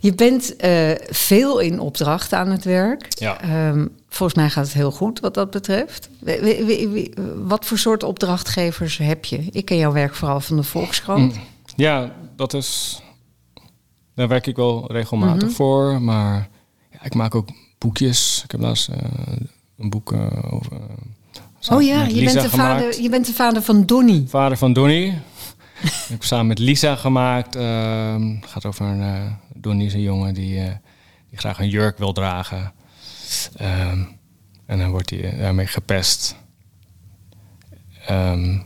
Je bent eh, veel in opdracht aan het werk. Ja. Ehm, volgens mij gaat het heel goed wat dat betreft. Wie- wie- wie- wie- wat voor soort opdrachtgevers heb je? Ik ken jouw werk vooral van de Volkskrant. Mm. Ja, dat is. Daar werk ik wel regelmatig Mhm. voor. Maar ja, ik maak ook boekjes. Ik heb laatst eh, een boek eh, over. eh, Oh ja, je bent, de gemaakt. vader, je bent de vader van Donny. Vader van Donny. ik heb samen met Lisa gemaakt. ehm, Het gaat over een Donny is een jongen die, die graag een jurk wil dragen. Ehm, en dan wordt hij daarmee gepest. Ehm,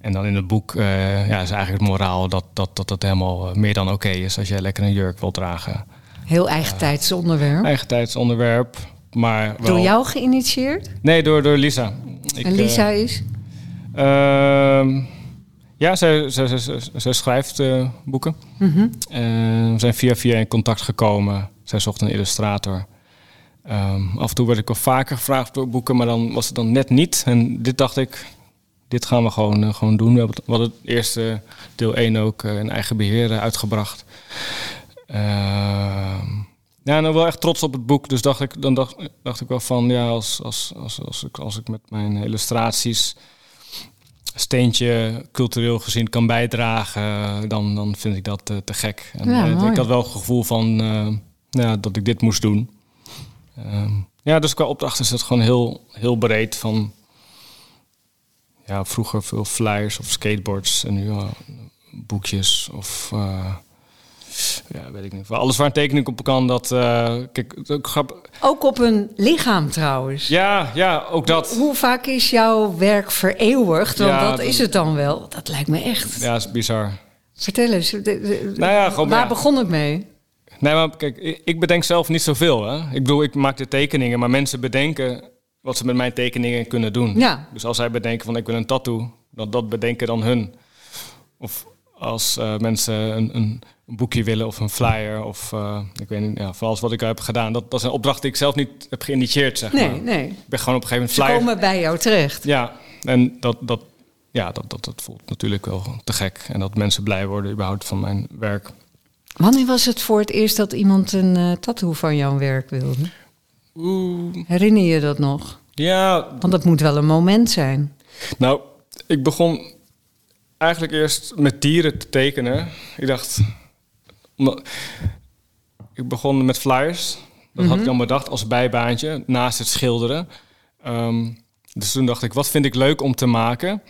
en dan in het boek eh, ja, is eigenlijk het moraal dat, dat, dat het helemaal eh, meer dan oké is als jij lekker een jurk wil dragen. Heel eigen tijds onderwerp. Eigen tijdsonderwerp, maar wel... Door jou geïnitieerd? Nee, door, door Lisa. Ik, en Lisa eh, is? Ehm, ja, zij, zij, zij, zij- zij schrijft eh, boeken. Mhm. We zijn via via in contact gekomen. Zij zocht een illustrator. Ehm, af en toe werd ik wel vaker gevraagd door boeken, maar dan was het dan net niet. En dit dacht ik, dit gaan we gewoon, eh, gewoon doen. We hebben we hadden het eerste deel 1 ook eh, in eigen beheer eh, uitgebracht. Ehm, ja, en dan wel echt trots op het boek. Dus dacht ik, dan dacht, dacht ik wel van, ja, als, als, als, als, ik, als ik met mijn illustraties een steentje cultureel gezien kan bijdragen, dan, dan vind ik dat te gek. En, Ja, ik had wel het gevoel van eh, ja, dat ik dit moest doen. Ehm, ja, dus qua opdracht is het gewoon heel, heel breed. Van ja, vroeger veel flyers of skateboards en nu boekjes of eh, ja, weet ik niet. Alles waar een tekening op kan, dat eh, kijk, ook grappig. Ook op een lichaam trouwens. Ja, ja, ook dat. Hoe vaak is jouw werk vereeuwigd? Want Ja, dat dat- is het dan wel. Dat lijkt me echt. Ja, is bizar. Vertel eens. de- de- Nou ja, gewoon, waar ja. begon het mee? Nee, maar kijk, ik ik bedenk zelf niet zoveel. Hè? Ik bedoel, ik maak de tekeningen, maar mensen bedenken wat ze met mijn tekeningen kunnen doen. Ja. Dus als zij bedenken van ik wil een tattoo, dan dat bedenken dan hun. Of als eh, mensen een, een, een boekje willen of een flyer of eh, ik weet niet, ja, van alles wat ik heb gedaan. Dat, dat is een opdracht die ik zelf niet heb geïnitieerd, zeg Nee, maar. nee. Ik ben gewoon op een gegeven Ze moment flyer. komen bij jou terecht. Ja, en dat, dat, ja, dat, dat, dat voelt natuurlijk wel te gek. En dat mensen blij worden überhaupt van mijn werk. Wanneer was het voor het eerst dat iemand een eh, tattoo van jouw werk wilde? Oeh, Herinner je dat nog? ja, Want dat moet wel een moment zijn. Nou, ik begon eigenlijk eerst met dieren te tekenen. Ik dacht, ik begon met flyers. Dat had ik dan bedacht als bijbaantje naast het schilderen. Ehm, dus toen dacht ik, wat vind ik leuk om te maken?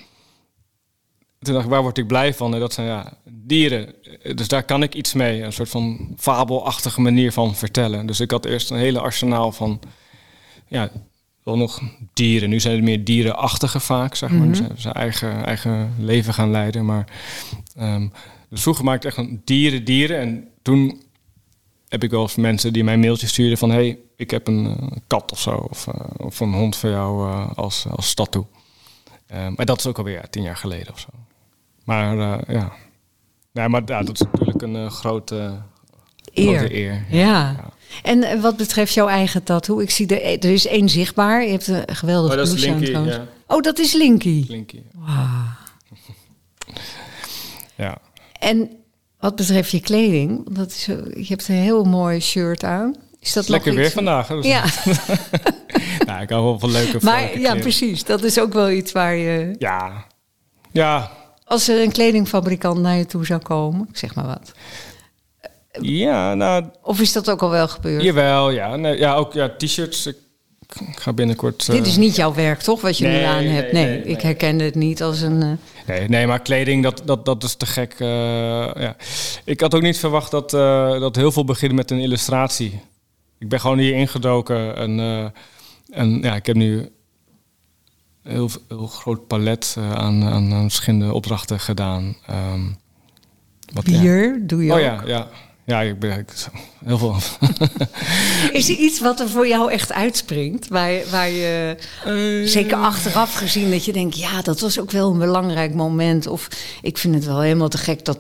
Toen dacht ik, waar word ik blij van? En dat zijn ja, dieren. Dus daar kan ik iets mee. Een soort van fabelachtige manier van vertellen. Dus ik had eerst een hele arsenaal van ja, wel nog dieren. Nu zijn het meer dierenachtige vaak, zeg maar. Mhm. Ze zijn eigen, eigen leven gaan leiden. Maar ehm, dus vroeger maakte ik echt een dieren, dieren. En toen heb ik wel eens mensen die mij mailtjes stuurden van... hey, ik heb een eh, kat of zo. Of, eh, of een hond voor jou eh, als, als tattoo. Ehm, maar dat is ook alweer tien jaar geleden of zo. Maar eh, ja. Nee, maar ja, dat is natuurlijk een eh, grote, Eer. grote eer. Ja. En eh, wat betreft jouw eigen tattoo, ik zie er, er is één zichtbaar. Je hebt een geweldig Oh, dat is blouse aan Linky, trouwens. ja. Oh, dat is Linky. Linky. Wauw. Ja. En wat betreft je kleding, dat is, je hebt een heel mooi shirt aan. Is dat Lekker weer vandaag. Hè? Ja, Nou, ik hou wel van leuke maar ja, precies. Dat is ook wel iets waar je. Ja. Ja. Als er een kledingfabrikant naar je toe zou komen, ik zeg maar wat. Ja, nou, Of is dat ook al wel gebeurd? jawel, ja. Nee, ja, ook ja, t-shirts. Ik ga binnenkort... Dit is eh, niet jouw werk, toch? Wat je nu nee, aan hebt. nee, Nee, nee, ik herkende het niet als een. eh, Nee, nee, maar kleding, dat, dat, dat is te gek. eh, ja. Ik had ook niet verwacht dat, eh, dat heel veel beginnen met een illustratie. Ik ben gewoon hier ingedoken en, eh, en ja, ik heb nu heel, heel groot palet eh, aan, aan, aan verschillende opdrachten gedaan. Ehm, wat, ja. bier doe je Oh ook. ja, ja. Ja, ik ben ik, heel veel. Is er iets wat er voor jou echt uitspringt? Waar, je- waar je, zeker achteraf gezien, dat je denkt... ja, dat was ook wel een belangrijk moment. Of ik vind het wel helemaal te gek dat,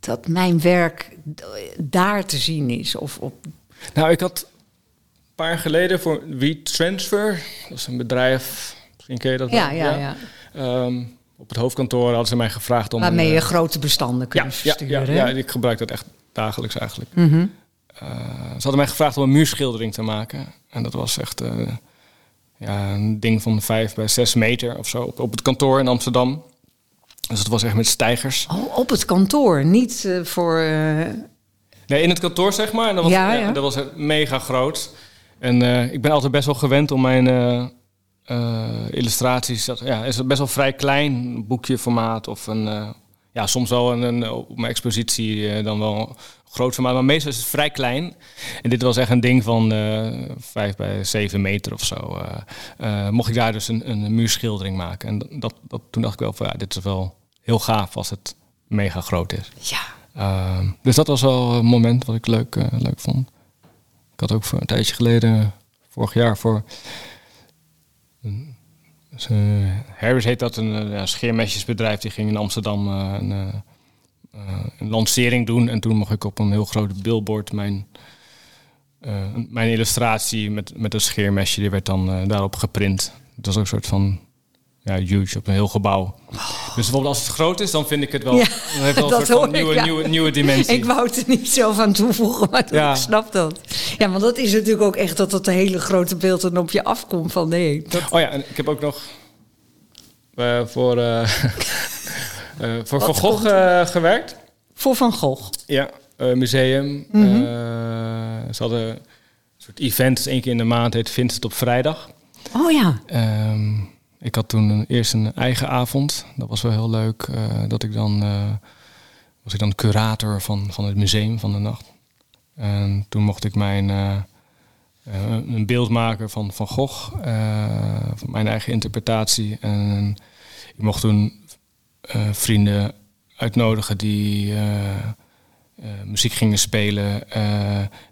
dat mijn werk daar te zien is. Of op, Nou, ik had een paar jaar geleden voor WeTransfer, dat is een bedrijf, misschien ken je dat ja, wel. ja, ja. Ehm, op het hoofdkantoor hadden ze mij gevraagd om... Waarmee een, je eh, grote bestanden kunt ja, versturen. ja, ja, ik gebruik dat echt dagelijks eigenlijk. Mhm. Eh, ze hadden mij gevraagd om een muurschildering te maken. En dat was echt eh, ja, een ding van vijf bij zes meter of zo op, op het kantoor in Amsterdam. Dus het was echt met stijgers. Oh, op het kantoor, niet voor... Nee, in het kantoor zeg maar. En dat was, Ja, dat was mega groot. En ik ben altijd best wel gewend om mijn eh, illustraties... Dat, ja, is het best wel vrij klein, een boekje formaat of een... eh, ja, soms wel een, een, op mijn expositie eh, dan wel groot formaat. Maar meestal is het vrij klein. En dit was echt een ding van vijf bij zeven meter of zo. mocht ik daar dus een, een muurschildering maken. En dat, dat, toen dacht ik wel van ja, dit is wel heel gaaf als het mega groot is. ja, Ehm, dus dat was wel een moment wat ik leuk, leuk vond. Ik had ook voor een tijdje geleden, vorig jaar, voor. Een- dus, eh, Harris heet dat, een eh, ja, scheermesjesbedrijf. Die ging in Amsterdam eh, een, een lancering doen. En toen mocht ik op een heel groot billboard mijn, mijn illustratie met, met een scheermesje, die werd dan daarop geprint. Dat was ook een soort van ja, huge op een heel gebouw. Dus bijvoorbeeld als het groot is, dan vind ik het wel. Ja, dan heeft wel een soort van hoor ik, nieuwe, ja. nieuwe, nieuwe dimensie. ik wou het er niet zo van toevoegen, maar Ja. ik snap dat. Ja, want dat is natuurlijk ook echt dat dat hele grote beeld dan op je afkomt van nee. Dat, Oh ja, en ik heb ook nog eh, voor, eh eh, voor Van Gogh gewerkt. voor Van Gogh. Ja, museum. Mhm. Ze hadden een soort event, dus één keer in de maand, heet Vincent op vrijdag. Oh ja. Ehm, ik had toen een, eerst een eigen avond. Dat was wel heel leuk. dat ik dan was ik dan curator van, van het museum van de nacht. En toen mocht ik mijn eh, eh, een beeld maken van Van Gogh, eh, van mijn eigen interpretatie. En ik mocht toen vrienden uitnodigen die muziek gingen spelen.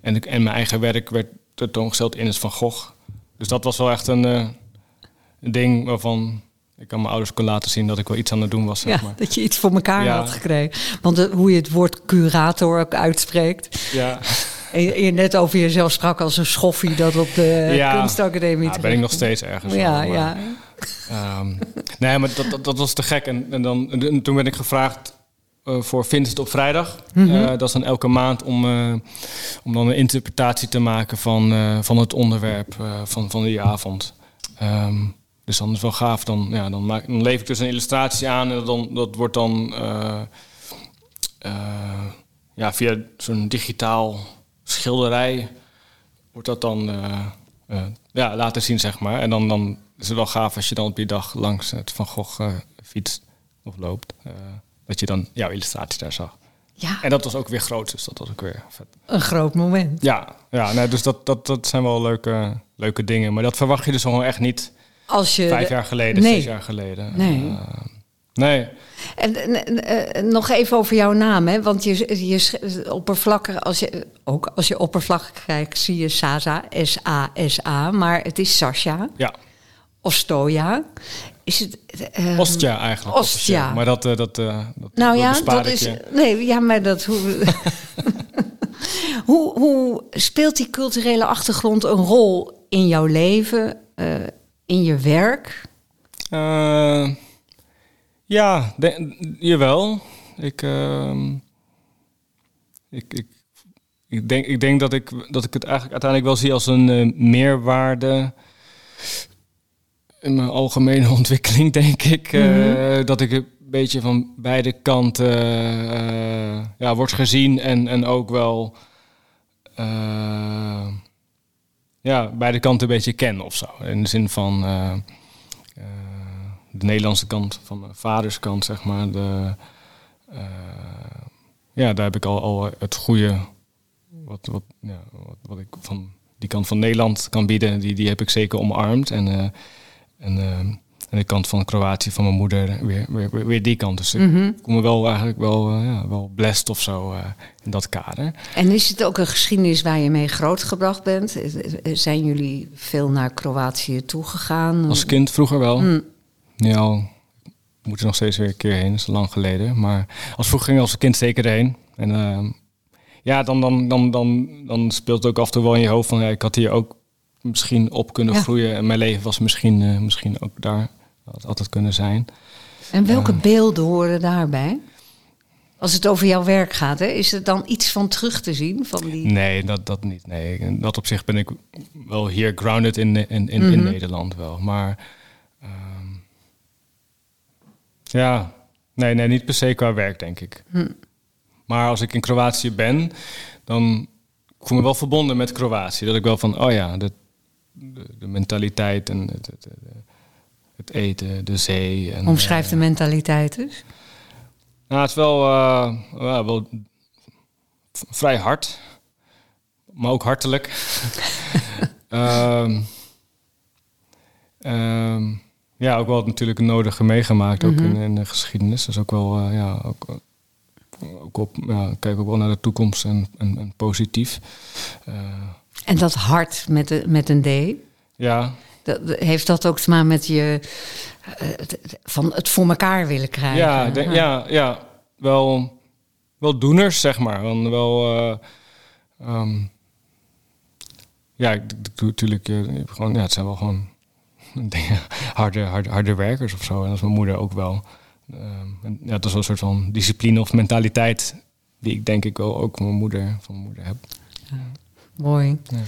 en, en mijn eigen werk werd tentoongesteld in het Van Gogh. Dus dat was wel echt een, een ding waarvan ik aan mijn ouders kon laten zien dat ik wel iets aan het doen was. Zeg Ja, maar. dat je iets voor elkaar Ja. had gekregen. Want de- hoe je het woord curator ook uitspreekt. ja. En je, je net over jezelf sprak als een schoffie dat op de Ja. kunstacademie Ja, ben ik nog steeds ergens. Ja, maar, ja. ehm, nee, maar dat, dat, dat was te gek. En, en, dan, en toen werd ik gevraagd eh, voor Vincent op vrijdag. Mhm. Eh, dat is dan elke maand om, eh, om dan een interpretatie te maken van, eh, van het onderwerp eh, van, van die avond. Ehm, dus dan is wel gaaf. Dan, ja, dan, maak, dan leef ik dus een illustratie aan en dan, dat wordt dan eh, eh, ja, via zo'n digitaal schilderij wordt dat dan eh, ja, laten zien, zeg maar. En dan, dan is het wel gaaf als je dan op je dag langs het Van Gogh fietst of loopt. dat je dan jouw illustratie daar zag. ja, En dat was ook weer groot, dus dat was ook weer vet. een groot moment. Ja, ja nee, dus dat, dat, dat zijn wel leuke, leuke dingen. Maar dat verwacht je dus gewoon echt niet Als je vijf jaar geleden, Nee. zes jaar geleden. Nee. Eh, nee. En, en, eh, nog even over jouw naam, hè? want je, je oppervlakkig, als je, ook als je oppervlakkig kijkt, zie je Sasa, S-A-S-A, maar het is Sasha, Ja, Ostoja. Is het... eh, Ostja eigenlijk. Ostja. Maar dat, eh, dat, eh, dat, Nou ja, dat is. je. Nee, ja, maar dat. Hoe, hoe, hoe speelt die culturele achtergrond een rol in jouw leven, eh, in je werk? Eh, ja, de- jawel. Ik, ehm, ik, ik, ik, denk, ik denk dat ik, dat ik het eigenlijk uiteindelijk wel zie als een eh, meerwaarde in mijn algemene ontwikkeling, denk ik. eh, dat ik beetje van beide kanten ja, wordt gezien en, en ook wel eh, ja, beide kanten een beetje ken of zo. In de zin van eh, eh, de Nederlandse kant, van mijn vaders kant, zeg maar. De, eh, ja, daar heb ik al, al het goede, wat, wat, ja, wat, wat ik van die kant van Nederland kan bieden, die, die heb ik zeker omarmd. En, en, en de kant van Kroatië van mijn moeder, weer, weer, die kant. Dus ik Mhm. voel me wel eigenlijk wel, eh, ja, wel blessed of zo eh, in dat kader. En is het ook een geschiedenis waar je mee grootgebracht bent? Zijn jullie veel naar Kroatië toegegaan? Als kind vroeger wel. Mm. Nu al ik moet er nog steeds weer een keer heen, dat is lang geleden. Maar als vroeger ging als kind zeker heen. En ehm, ja, dan, dan, dan, dan, dan speelt het ook af en toe wel in je hoofd van... Ja, ik had hier ook misschien op kunnen Ja. groeien. En mijn leven was misschien, eh, misschien ook daar. Had altijd kunnen zijn. En welke beelden horen daarbij? Als het over jouw werk gaat, hè, is er dan iets van terug te zien? Van die... Nee, dat, dat niet. Nee, in dat op zich ben ik wel hier grounded in, in, in, in Mhm. Nederland wel. Maar ehm, ja, nee, nee, niet per se qua werk, denk ik. Hm. Maar als ik in Kroatië ben, dan ik voel me wel verbonden met Kroatië. Dat ik wel van, oh ja, de, de, de mentaliteit en het, het, het, eten, de zee. En, Omschrijf de eh, mentaliteit dus. nou, het is wel, eh, wel vrij hard, maar ook hartelijk. Ehm, ehm, ja, ook wel natuurlijk het nodige meegemaakt, ook Mhm. in, in de geschiedenis. Dus ook wel, eh, ja, ook, ook op, ja, kijk ook wel naar de toekomst en, en, en positief. Eh, En dat hart met, de, met een D, ja, dat, heeft dat ook te maken met je eh, van het voor elkaar willen krijgen? Ja, denk- ja, ja, wel, wel doeners, zeg maar. Dan wel, eh, ehm, ja, ik doe natuurlijk eh, gewoon, ja, het zijn wel gewoon dingen, harde, harde, harde werkers of zo. En dat is mijn moeder ook wel. En, ja, dat is wel een soort van discipline of mentaliteit die ik denk ik wel ook van mijn moeder, van mijn moeder heb. Mooi. Ja.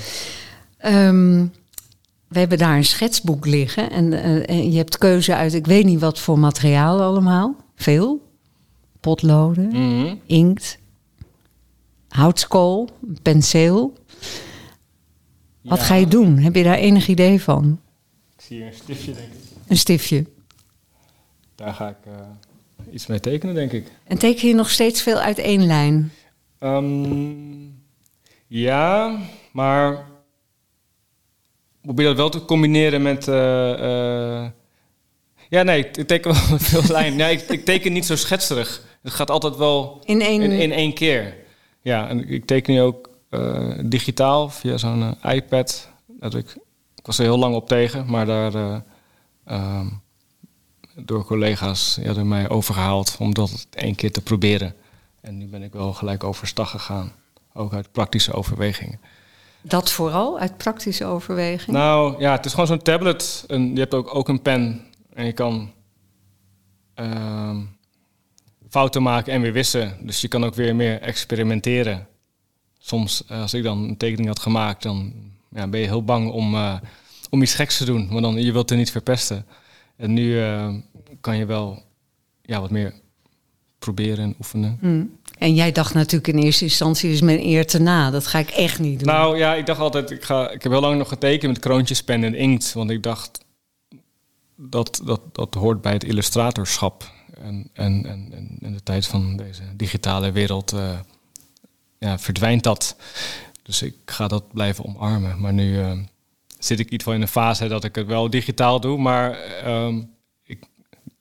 Ehm, we hebben daar een schetsboek liggen en, eh, en je hebt keuze uit, ik weet niet wat voor materiaal allemaal. Veel. Potloden, Mhm. inkt, houtskool, penseel. Wat Ja. ga je doen? Heb je daar enig idee van? Ik zie hier een stiftje, denk ik. Een stiftje. Daar ga ik eh, iets mee tekenen, denk ik. En teken je nog steeds veel uit één lijn? Ehm, ja, maar probeer dat wel te combineren met. eh, eh, ja, nee, ik teken wel veel lijn. Ja, ik, ik teken niet zo schetserig. Het gaat altijd wel In één... in, in één keer. Ja, en ik teken nu ook eh, digitaal via zo'n iPad. Dat ik, ik was er heel lang op tegen, maar daar eh, ehm, door collega's ja, door mij overgehaald om dat één keer te proberen. En nu ben ik wel gelijk overstag gegaan. Ook uit praktische overwegingen. Dat vooral, uit praktische overweging? Nou ja, het is gewoon zo'n tablet. En je hebt ook, ook een pen. En je kan ehm, fouten maken en weer wissen. Dus je kan ook weer meer experimenteren. Soms, eh, als ik dan een tekening had gemaakt, dan ja, ben je heel bang om, eh, om iets geks te doen. Maar dan, je wilt er niet verpesten. En nu eh, kan je wel ja, wat meer proberen en oefenen. Hm. En jij dacht natuurlijk in eerste instantie is mijn eer te na. Dat ga ik echt niet doen. Nou ja, ik dacht altijd, ik, ga, ik heb heel lang nog getekend met kroontjes, pen en inkt. Want ik dacht, dat, dat, dat hoort bij het illustratorschap. En, en, en, en in de tijd van deze digitale wereld eh, ja, verdwijnt dat. Dus ik ga dat blijven omarmen. Maar nu eh, zit ik iets van in een fase dat ik het wel digitaal doe. Maar ehm, ik,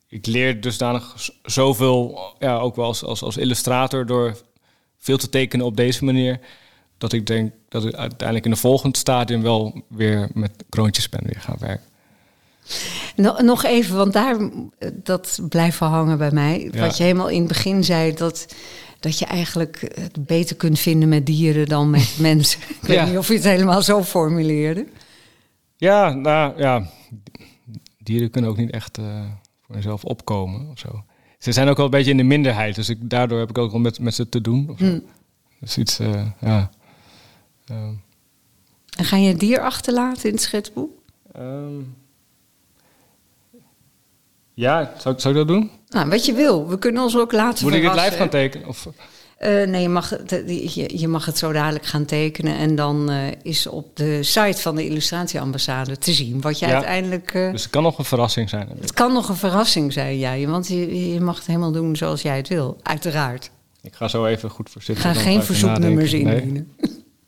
ik leer dusdanig zoveel, ja, ook wel als, als, als illustrator, door veel te tekenen op deze manier. Dat ik denk dat ik uiteindelijk in de volgende stadium wel weer met kroontjespen weer ga werken. No- nog even, want daar, dat blijft hangen bij mij. Ja. Wat je helemaal in het begin zei, dat, dat je eigenlijk het beter kunt vinden met dieren dan met mensen. Ik weet Ja. niet of je het helemaal zo formuleerde. Ja, nou ja, dieren kunnen ook niet echt eh, voor zichzelf opkomen of zo. Ze zijn ook wel een beetje in de minderheid, dus ik, daardoor heb ik ook wel met, met ze te doen. Of zo. Hm. Dus iets, eh, ja. Ehm, En ga je een dier achterlaten in het schetsboek? ehm, Ja, zou, zou ik dat doen? Nou, wat je wil. We kunnen ons ook laten Moet ik het live gaan tekenen? Of, Eh, nee, je mag, het, je, je mag het zo dadelijk gaan tekenen. En dan eh, is op de site van de illustratieambassade te zien wat je Ja. uiteindelijk... eh, dus het kan nog een verrassing zijn. het kan nog een verrassing zijn, ja. Want je, je mag het helemaal doen zoals jij het wil. Uiteraard. Ik ga zo even goed voor Ik ga geen verzoeknummers nadenken. Nee. indienen.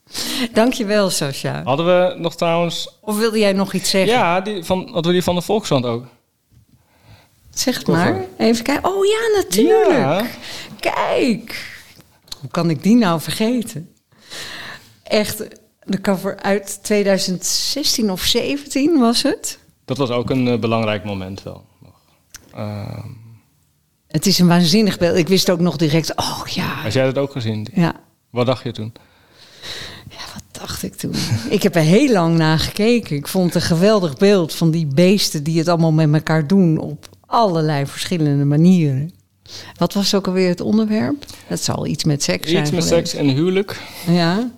Dankjewel, Sascha. Hadden we nog trouwens... Of wilde jij nog iets zeggen? Ja, die van, hadden we die van de Volkskrant ook? Zeg het Koffer. maar. Even kijken. Oh ja, natuurlijk. Ja. Kijk. Hoe kan ik die nou vergeten? Echt, de cover uit 2016 of 17 was het. Dat was ook een eh, belangrijk moment wel. Ehm, Het is een waanzinnig beeld. Ik wist ook nog direct, oh ja. had jij dat ook gezien? Ja, Wat dacht je toen? ja wat dacht ik toen? ik heb er heel lang naar gekeken. Ik vond het een geweldig beeld van die beesten die het allemaal met elkaar doen op allerlei verschillende manieren. Wat was ook alweer het onderwerp? Het zal iets met seks zijn. Iets met geweest. seks en huwelijk. Ja.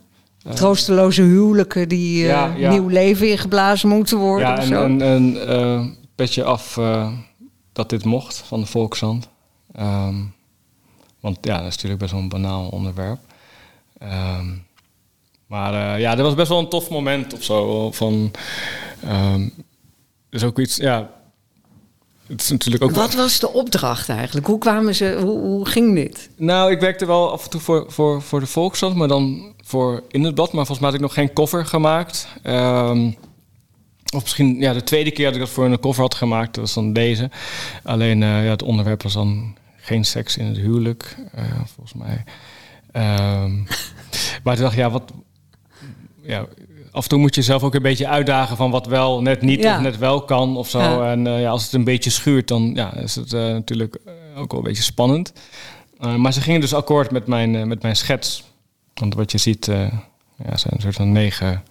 Troosteloze huwelijken die eh, Ja, ja. nieuw leven ingeblazen moeten worden. Ja, en zo. een, een eh, petje af eh, dat dit mocht van de Volkshand. Ehm, want ja, dat is natuurlijk best wel een banaal onderwerp. Ehm, maar eh, ja, dat was best wel een tof moment of zo. Van, ehm dus ook iets, ja. Het is natuurlijk ook. Wat was de opdracht eigenlijk? Hoe kwamen ze? Hoe, hoe ging dit? Nou, ik werkte wel af en toe voor, voor, voor de Volkskrant, maar dan voor in het blad. Maar volgens mij had ik nog geen cover gemaakt. Ehm, of misschien ja, de tweede keer dat ik dat voor een cover had gemaakt, dat was dan deze. Alleen eh, ja, het onderwerp was dan geen seks in het huwelijk, eh, volgens mij. Ehm, maar toen dacht ik, ja, wat... Ja, af en toe moet je zelf ook een beetje uitdagen van wat wel net niet Ja. of net wel kan of zo. Ja. En eh, ja, als het een beetje schuurt, dan ja, is het eh, natuurlijk eh, ook wel een beetje spannend. Uh, maar ze gingen dus akkoord met mijn, met mijn schets. Want wat je ziet, ja, zijn een soort van negen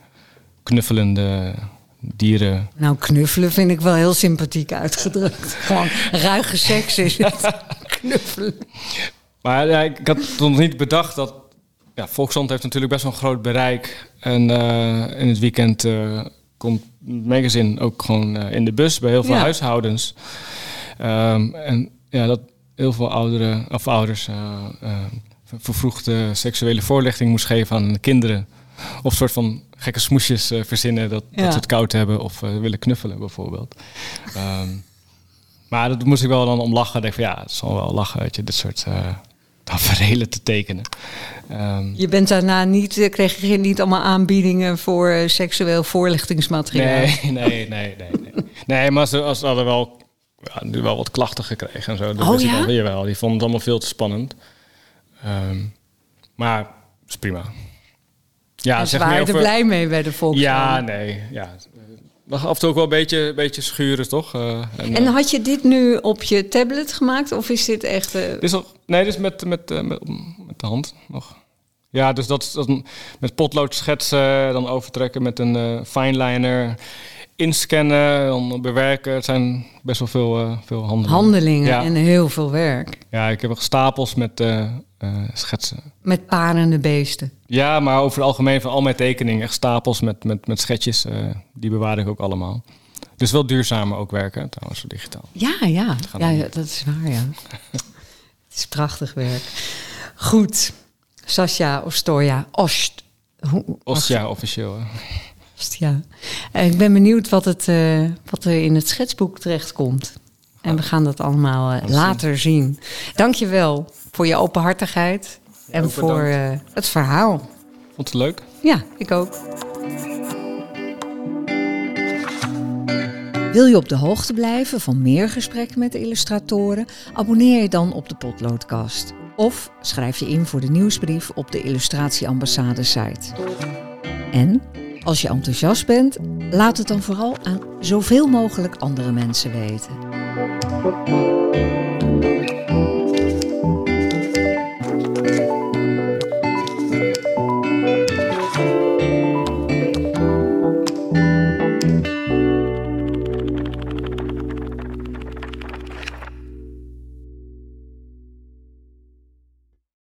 knuffelende dieren. Nou, knuffelen vind ik wel heel sympathiek uitgedrukt. Gewoon ruige seks is het. knuffelen. Maar ik had nog niet bedacht dat... Ja, heeft natuurlijk best wel een groot bereik. En uh, in het weekend komt het magazine ook gewoon in de bus bij heel veel Ja. huishoudens. Um, en ja, dat heel veel ouderen, of ouders vervroegde seksuele voorlichting moest geven aan de kinderen. Of een soort van gekke smoesjes uh, verzinnen dat, Ja. dat ze het koud hebben of uh, willen knuffelen bijvoorbeeld. Um, maar dat moest ik wel dan om lachen. Ik denk van ja, het zal wel lachen dat je dit soort uh, tafereelen te tekenen. Um, Je bent daarna niet, eh, kreeg je niet allemaal aanbiedingen voor eh, seksueel voorlichtingsmateriaal? nee, nee, nee, nee, nee. Nee, maar ze, hadden wel, ja, wel wat klachten gekregen en zo. Dat Oh, ja? wel, jawel, die vonden het allemaal veel te spannend. Um, maar is prima. Ja, En ze zeg waren er blij mee bij de Volkskrant. Ja, nee, ja. Mag af en toe ook wel een beetje, beetje schuren, toch? Uh, en, En had je dit nu op je tablet gemaakt? Of is dit echt... eh, dit is nog, nee, is met, met, uh, met, met de hand nog. Ja, dus dat is dat, met potlood schetsen, dan overtrekken met een uh, fineliner, inscannen, dan bewerken. Het zijn best wel veel, uh, veel handelingen. handelingen Ja. en heel veel werk. Ja, ik heb nog stapels met schetsen. Met parende beesten. Ja, maar over het algemeen van al mijn tekeningen, echt stapels met, met, met schetsjes, die bewaar ik ook allemaal. Dus wel duurzamer ook werken, trouwens, digitaal. Ja, ja. ja dat is waar, ja. Is prachtig werk. Goed. Sascha Ostoja. Ost. Ostia, officieel. hè. Ostja. Eh, Ik ben benieuwd wat, het, eh, wat er in het schetsboek terechtkomt. En we gaan dat allemaal eh, later zien. Dank je wel voor je openhartigheid. En voor het verhaal. Vond het leuk? Ja, ik ook. Wil je op de hoogte blijven van meer gesprekken met illustratoren? Abonneer je dan op de Potloodcast. Of schrijf je in voor de nieuwsbrief op de Illustratieambassade site. En als je enthousiast bent, laat het dan vooral aan zoveel mogelijk andere mensen weten.